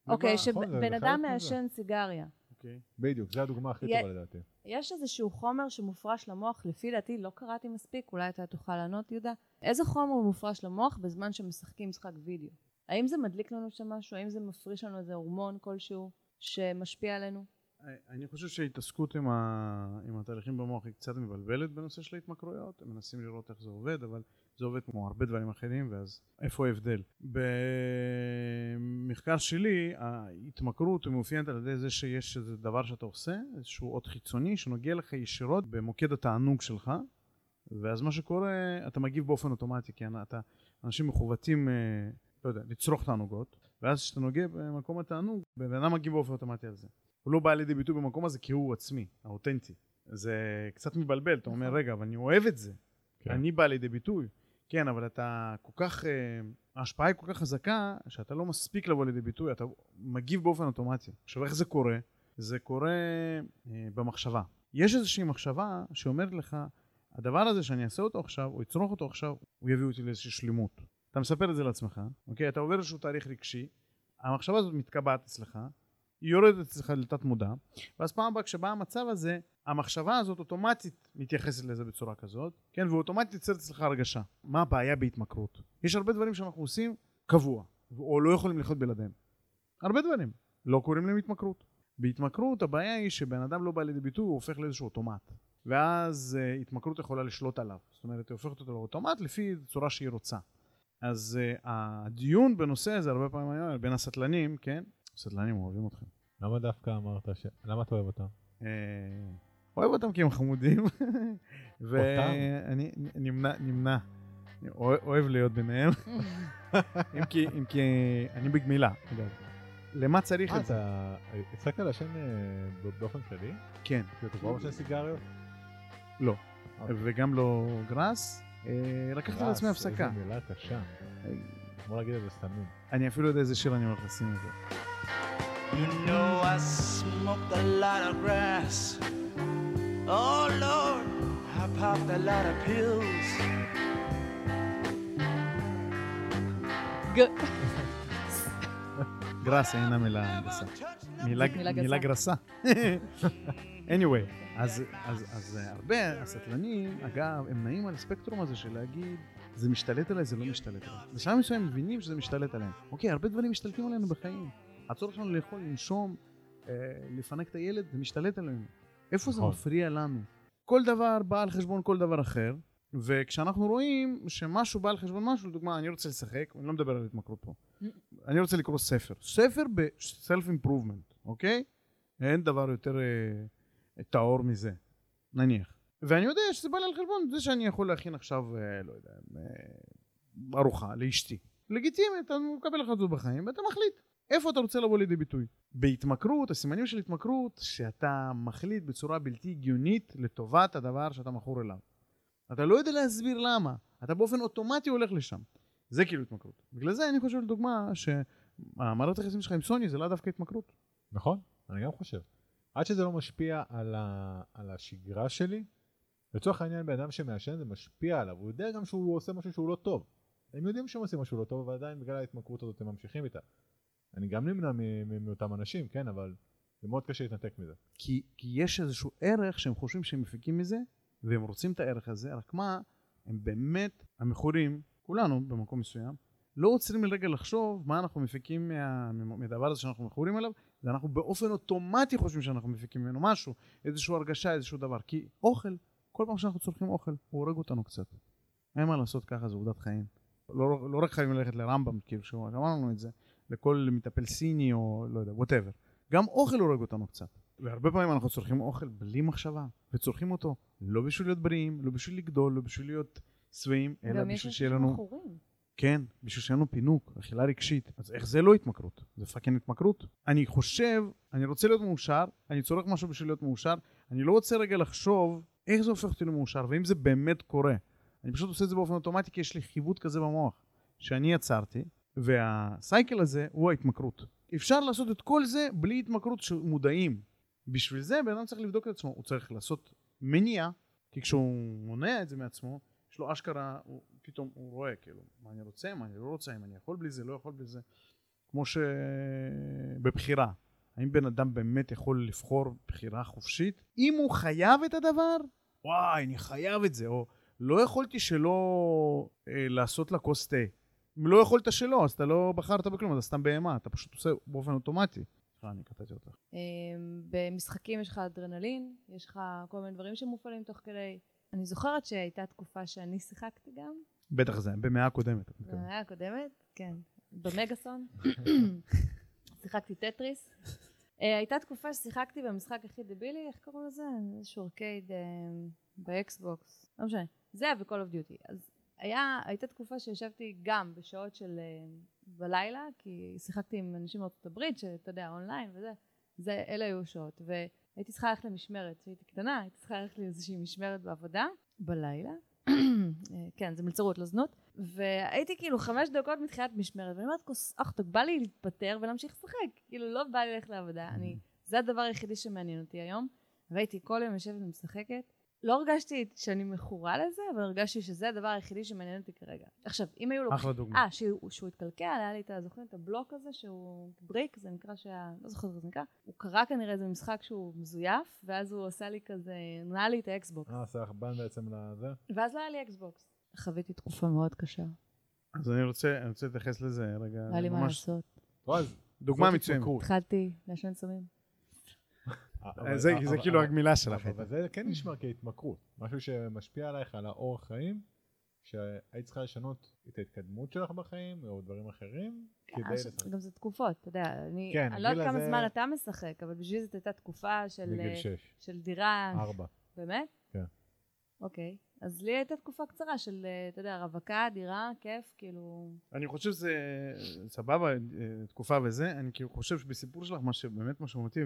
אוקיי, שבן אדם. מעשן סיגריה. אוקיי. בדיוק, זו הדוגמה הכי טובה לדעתי. יש איזשהו חומר שמופרש למוח, לפי דעתי לא קראתי מספיק, אולי אתה תוכל לענות יהודה. איזה חומר מופרש למוח בזמן שמשחקים משחק וידאו? האם זה מדליק לנו שם משהו? האם זה מפריש לנו איזה הורמון כלשהו שמשפיע עלינו? אני חושב שההתעסקות עם, ה... עם התהליכים במוח היא קצת מבלבלת בנושא של ההתמכרויות, הם מנסים לראות איך זה עובד, אבל זה עובד כמו הרבה דברים אחרים, ואז איפה ההבדל? במחקר שלי, ההתמכרות מאופיינת על ידי זה שיש איזה דבר שאתה עושה, איזשהו אות חיצוני שנוגע לך ישירות במוקד התענוג שלך, ואז מה שקורה, אתה מגיב באופן אוטומטי, כי אתה, אנשים מכוותים, אה, לא יודע, לצרוך תענוגות, ואז כשאתה נוגע במקום התענוג, בן אדם מגיב באופן אוטומטי על זה. הוא לא בא לידי ביטוי במקום הזה כי הוא עצמי, האותנטי. זה קצת מבלבל, אתה אומר, נכון. רגע, אבל אני אוהב את זה. כן. אני בא לידי ביטוי. כן, אבל אתה כל כך, אה, ההשפעה היא כל כך חזקה, שאתה לא מספיק לבוא לידי ביטוי, אתה מגיב באופן אוטומטי. עכשיו, איך זה קורה? זה קורה אה, במחשבה. יש איזושהי מחשבה שאומרת לך, הדבר הזה שאני אעשה אותו עכשיו, או אצרוך אותו עכשיו, הוא יביא אותי לאיזושהי שלמות. אתה מספר את זה לעצמך, אוקיי? אתה עובר איזשהו תהליך רגשי, המחשבה הזאת מתקבעת אצלך, היא יורדת אצלך לתת מודע, ואז פעם הבאה כשבא המצב הזה, המחשבה הזאת אוטומטית מתייחסת לזה בצורה כזאת, כן, ואוטומטית יוצרת אצלך הרגשה. מה הבעיה בהתמכרות? יש הרבה דברים שאנחנו עושים קבוע, או לא יכולים לחיות בלעדיהם. הרבה דברים. לא קוראים להם התמכרות. בהתמכרות הבעיה היא שבן אדם לא בא לידי ביטוי, הוא הופך לאיזשהו אוטומט. ואז uh, התמכרות יכולה לשלוט עליו. זאת אומרת, היא הופכת אותו לאוטומט לפי צורה שהיא רוצה. אז uh, הדיון בנושא הזה הרבה פעמים היה בין הסטלנים, כן? סטלנים אוהבים אתכם. למה דווקא אמרת ש... למה אתה אוהב אותם? אה, אוהב אותם כי הם חמודים, (laughs) ואני נמנע, נמנע, אוהב להיות ביניהם, (laughs) אם כי, אם כי אני בגמילה, אגב. למה צריך אה, את זה? אתה הפסקת לעשן אה, באופן כללי? כן, כאילו, אתה כבר מעשן סיגריות? לא, אוקיי. וגם לא גראס. אה, לקחתי לעצמי הפסקה. איזה מילה קשה. בוא נגיד את זה סתמים. אני אפילו יודע איזה שיר אני הולך לשים את זה. You know I smoked a lot of grass. Oh Lord, I popped a lot of pills. (laughs) גראס אינה מילה גסה. מילה, מילה גסה. מילה גרסה. (laughs) anyway, אז, אז, אז אה, הרבה הסטלנים, אגב, הם נעים על הספקטרום הזה של להגיד, זה משתלט עליי, זה לא משתלט עליי. בשלב מסוים מבינים שזה משתלט עליהם. אוקיי, הרבה דברים משתלטים עלינו בחיים. הצורך שלנו לאכול, לנשום, אה, לפנק את הילד, זה משתלט עלינו. איפה זה נכון. מפריע לנו? כל דבר בא על חשבון כל דבר אחר, וכשאנחנו רואים שמשהו בא על חשבון משהו, לדוגמה, אני רוצה לשחק, אני לא מדבר על התמכרות פה, אני רוצה לקרוא ספר. ספר ב-self improvement, אוקיי? אין דבר יותר אה, טהור מזה, נניח. ואני יודע שזה בא לי על חשבון זה שאני יכול להכין עכשיו, אה, לא יודע, אה, ארוחה לאשתי. לגיטימי, אתה מקבל החלטות בחיים ואתה מחליט איפה אתה רוצה לבוא לידי ביטוי. בהתמכרות, הסימנים של התמכרות, שאתה מחליט בצורה בלתי הגיונית לטובת הדבר שאתה מכור אליו. אתה לא יודע להסביר למה, אתה באופן אוטומטי הולך לשם. זה כאילו התמכרות. בגלל זה אני חושב לדוגמה שהמערכת היחסים שלך עם סוני זה לא דווקא התמכרות. נכון, אני גם חושב. עד שזה לא משפיע על, ה... על השגרה שלי, לצורך העניין בן אדם שמעשן זה משפיע עליו, הוא יודע גם שהוא עושה משהו שהוא לא טוב. הם יודעים שהם עושים משהו לא טוב, ועדיין בגלל ההתמכרות הזאת הם ממשיכים איתה. אני גם נמנע מאותם אנשים, כן, אבל זה מאוד קשה להתנתק מזה. כי, כי יש איזשהו ערך שהם חושבים שהם מפיקים מזה, והם רוצים את הערך הזה, רק מה, הם באמת, המכורים, כולנו במקום מסוים, לא עוצרים לרגע לחשוב מה אנחנו מפיקים מה, מהדבר הזה שאנחנו מכורים אליו, ואנחנו באופן אוטומטי חושבים שאנחנו מפיקים ממנו משהו, איזושהי הרגשה, איזשהו דבר. כי אוכל, כל פעם שאנחנו צורכים אוכל, הוא הורג אותנו קצת. אין מה לעשות ככה, זו עובדת חיים. לא, לא רק חייבים ללכת לרמב"ם, כאילו, שהוא אמר לנו את זה, לכל מטפל סיני או לא יודע, whatever. גם אוכל הורג אותנו קצת. והרבה פעמים אנחנו צורכים אוכל בלי מחשבה, וצורכים אותו לא בשביל להיות בריאים, לא בשביל לגדול, לא בשביל להיות שבעים, אלא גם יש בשביל שיהיה אנשים לנו, מכורים. כן, בשביל שיהיה לנו פינוק, אכילה רגשית. אז איך זה לא התמכרות? זה fucking התמכרות. אני חושב, אני רוצה להיות מאושר, אני צורך משהו בשביל להיות מאושר, אני לא רוצה רגע לחשוב איך זה הופך אותי למאושר, ואם זה באמת קורה. אני פשוט עושה את זה באופן אוטומטי, כי יש לי חיווט כזה במוח, שאני יצרתי, והסייקל הזה הוא ההתמכרות. אפשר לעשות את כל זה בלי התמכרות שמודעים. בשביל זה בן אדם צריך לבדוק את עצמו, הוא צריך לעשות מניעה, כי כשהוא מונע את זה מעצמו, יש לו אשכרה, פתאום הוא רואה כאילו, מה אני רוצה, מה אני לא רוצה, אם אני יכול בלי זה, לא יכול בלי זה. כמו שבבחירה. האם בן אדם באמת יכול לבחור בחירה חופשית? אם הוא חייב את הדבר, וואי, אני חייב את זה, או לא יכולתי שלא אה, לעשות לה כוס תה. אם לא יכולת שלא, אז אתה לא בחרת בכלום, אתה סתם בהמה, אתה פשוט עושה באופן אוטומטי. אני קטעתי אותך. אמ, במשחקים יש לך אדרנלין, יש לך כל מיני דברים שמופעלים תוך כדי. אני זוכרת שהייתה תקופה שאני שיחקתי גם, בטח זה, במאה הקודמת. במאה הקודמת, כן, במגאסון. (laughs) שיחקתי טטריס. אה, הייתה תקופה ששיחקתי במשחק הכי דבילי, איך קוראים לזה? איזשהו ארקייד אה, באקסבוקס, לא משנה. זה ו-call of duty. אז היה, הייתה תקופה שישבתי גם בשעות של אה, בלילה, כי שיחקתי עם אנשים מארצות הברית, שאתה יודע, אונליין וזה. זה, אלה היו שעות. והייתי צריכה ללכת למשמרת, כשהייתי קטנה, הייתי צריכה ללכת לאיזושהי משמרת בעבודה, בלילה. (clears throat) אה, כן, זה מלצרות, לא זנות. והייתי כאילו חמש דקות מתחילת משמרת, ואני אומרת, כוס אחתוק, בא לי להתפטר ולהמשיך לשחק. כאילו, לא בא לי ללכת לעבודה. אני, זה הדבר היחידי שמעניין אותי היום. והייתי כל יום יושבת ומשחקת. לא הרגשתי שאני מכורה לזה, אבל הרגשתי שזה הדבר היחידי שמעניין אותי כרגע. עכשיו, אם היו לוקחים... אחלה דוגמה. אה, שהוא, שהוא התקלקל, היה לי את ה... זוכרים את הבלוק הזה שהוא בריק, זה נקרא שה... לא זוכרת איך זה נקרא. הוא קרא כנראה איזה משחק שהוא מזויף, ואז הוא עשה לי כזה... נראה לי את ה Xbox. אה, עשה לך בן בעצם לזה? ואז לא היה לי Xbox. חוויתי תקופה מאוד קשה. אז אני רוצה, אני רוצה להתייחס לזה רגע. היה לי מה לעשות. דוגמה מצוינת. התחלתי לעשן סמים. זה, אבל- זה אבל- כאילו הגמילה שלך. אבל זה כן נשמע כהתמכרות. משהו שמשפיע עלייך על האורח חיים, שהיית צריכה לשנות את ההתקדמות שלך בחיים, או דברים אחרים, כדי אה, ש- לשחק. גם זה תקופות, אתה יודע, אני כן, אני לא יודעת כמה זמן אתה משחק, אבל בשבילי זאת הייתה תקופה של בגיל אה, 6, של דירה, 4. באמת? כן. אוקיי. אז לי הייתה תקופה קצרה של, אה, אתה יודע, רווקה, דירה, כיף, כאילו... אני חושב שזה סבבה, אה, תקופה וזה, אני כאילו חושב שבסיפור שלך, מה שבאמת משמעותי,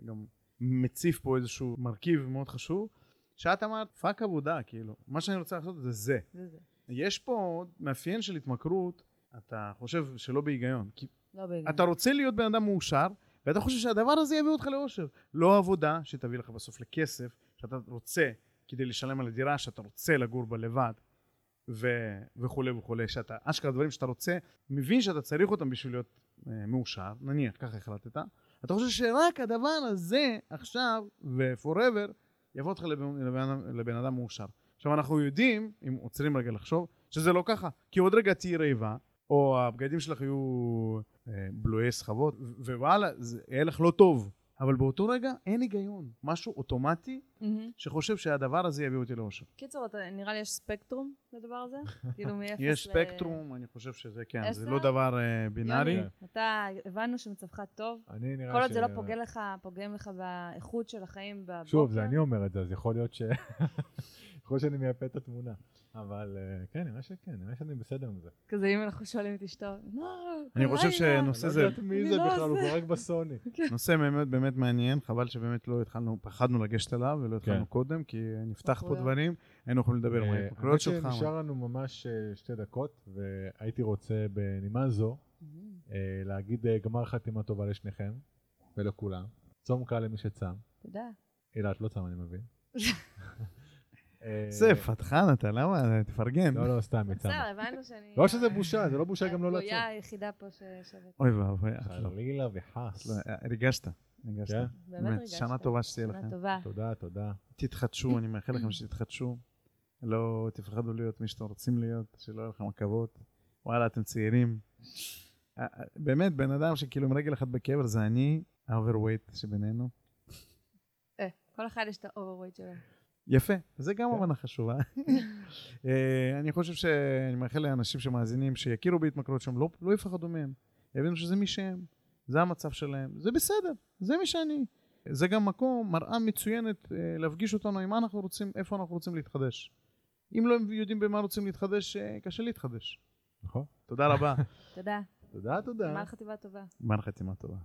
וגם מציף פה איזשהו מרכיב מאוד חשוב, שאת אמרת, fuck עבודה, כאילו, מה שאני רוצה לעשות זה זה. זה זה. יש פה מאפיין של התמכרות, אתה חושב שלא בהיגיון, כי לא בהיגיון. אתה רוצה להיות בן אדם מאושר, ואתה חושב שהדבר הזה יביא אותך לאושר. לא עבודה שתביא לך בסוף לכסף, שאתה רוצה כדי לשלם על הדירה, שאתה רוצה לגור בה לבד, ו- וכולי וכולי, שאתה, אשכרה דברים שאתה רוצה, מבין שאתה צריך אותם בשביל להיות אה, מאושר, נניח, ככה החלטת, אתה חושב שרק הדבר הזה עכשיו ו-forever יבוא אותך לבן, לבן, לבן אדם מאושר. עכשיו אנחנו יודעים, אם עוצרים רגע לחשוב, שזה לא ככה, כי עוד רגע תהיי רעבה, או הבגדים שלך יהיו אה, בלויי סחבות, ווואלה, יהיה לך לא טוב. אבל באותו רגע אין היגיון, משהו אוטומטי מהמם. שחושב שהדבר הזה יביא אותי לאושר. קיצור, אתה- נראה לי יש ספקטרום לדבר הזה? (laughs) כאילו מאפס ל... יש ספקטרום, אני חושב שזה כן, זה עשר? לא דבר אה, בינארי. יוני, אתה, הבנו שמצבך טוב. אני נראה כל עוד ש... זה לא פוגע לך, פוגם לך באיכות של החיים בבוקר. שוב, זה אני אומר את זה, אז יכול להיות ש... (laughs) יכול להיות שאני מייפה את התמונה. אבל אה, כן, נראה שכן, נראה שאני בסדר עם זה. כזה אם אנחנו שואלים את אשתו, לא, אני חושב הלילה." שנושא לא זה יודעת מי זה לא בכלל, הוא. רק בסוני. (laughs) נושא באמת באמת מעניין, חבל שבאמת לא התחלנו, פחדנו לגשת אליו ולא התחלנו כן. קודם, כי נפתח פה התמכרויות. דברים, היינו יכולים לדבר על אה, ההתמכרויות שלך. האמת שנשאר לנו ממש אה, שתי דקות, והייתי רוצה בנימה זו אה, להגיד גמר חתימה טובה לשניכם ולכולם. צום קל למי שצם. תודה. הילה, את לא צם, אני מבין. (laughs) אה, זה פתחן אתה, למה? תפרגן. לא, לא, סתם, יצא. בסדר, הבנו שאני... לא שזה בושה, זה לא בושה גם לא לצום. הגויה היחידה פה שיושבת. אוי ואבוי, את לא. חלילה וחס. לא, ריגשת, ריגשת. כן? באמת ריגשת. שנה טובה שתהיה שנה לכם. טובה. תודה, תודה. תתחדשו, אני מאחל לכם שתתחדשו. לא תפחדו להיות מי שאתם רוצים להיות, שלא יהיו לכם עכבות. וואלה, אתם צעירים. אה, אה, באמת, בן אדם שכאילו עם רגל אחת בקבר זה אני, ה Overwatch שבינינו. אה, כל אחד יש את ה Overwatch שלו. יפה, זה גם כן. הבנה חשובה. (laughs) אה, אני חושב שאני מאחל לאנשים שמאזינים שיכירו בהתמכרות שהם לא, לא יפחדו מהם. יבינו שזה מי שהם, זה המצב שלהם, זה בסדר, זה מי שאני. זה גם מקום, מראה מצוינת אה, להפגיש אותנו עם מה אנחנו רוצים, איפה אנחנו רוצים להתחדש. אם לא יודעים במה רוצים להתחדש, אה, קשה להתחדש. נכון? תודה רבה. (laughs) תודה. תודה, תודה. גמר חטיבה טובה. גמר חתימה טובה.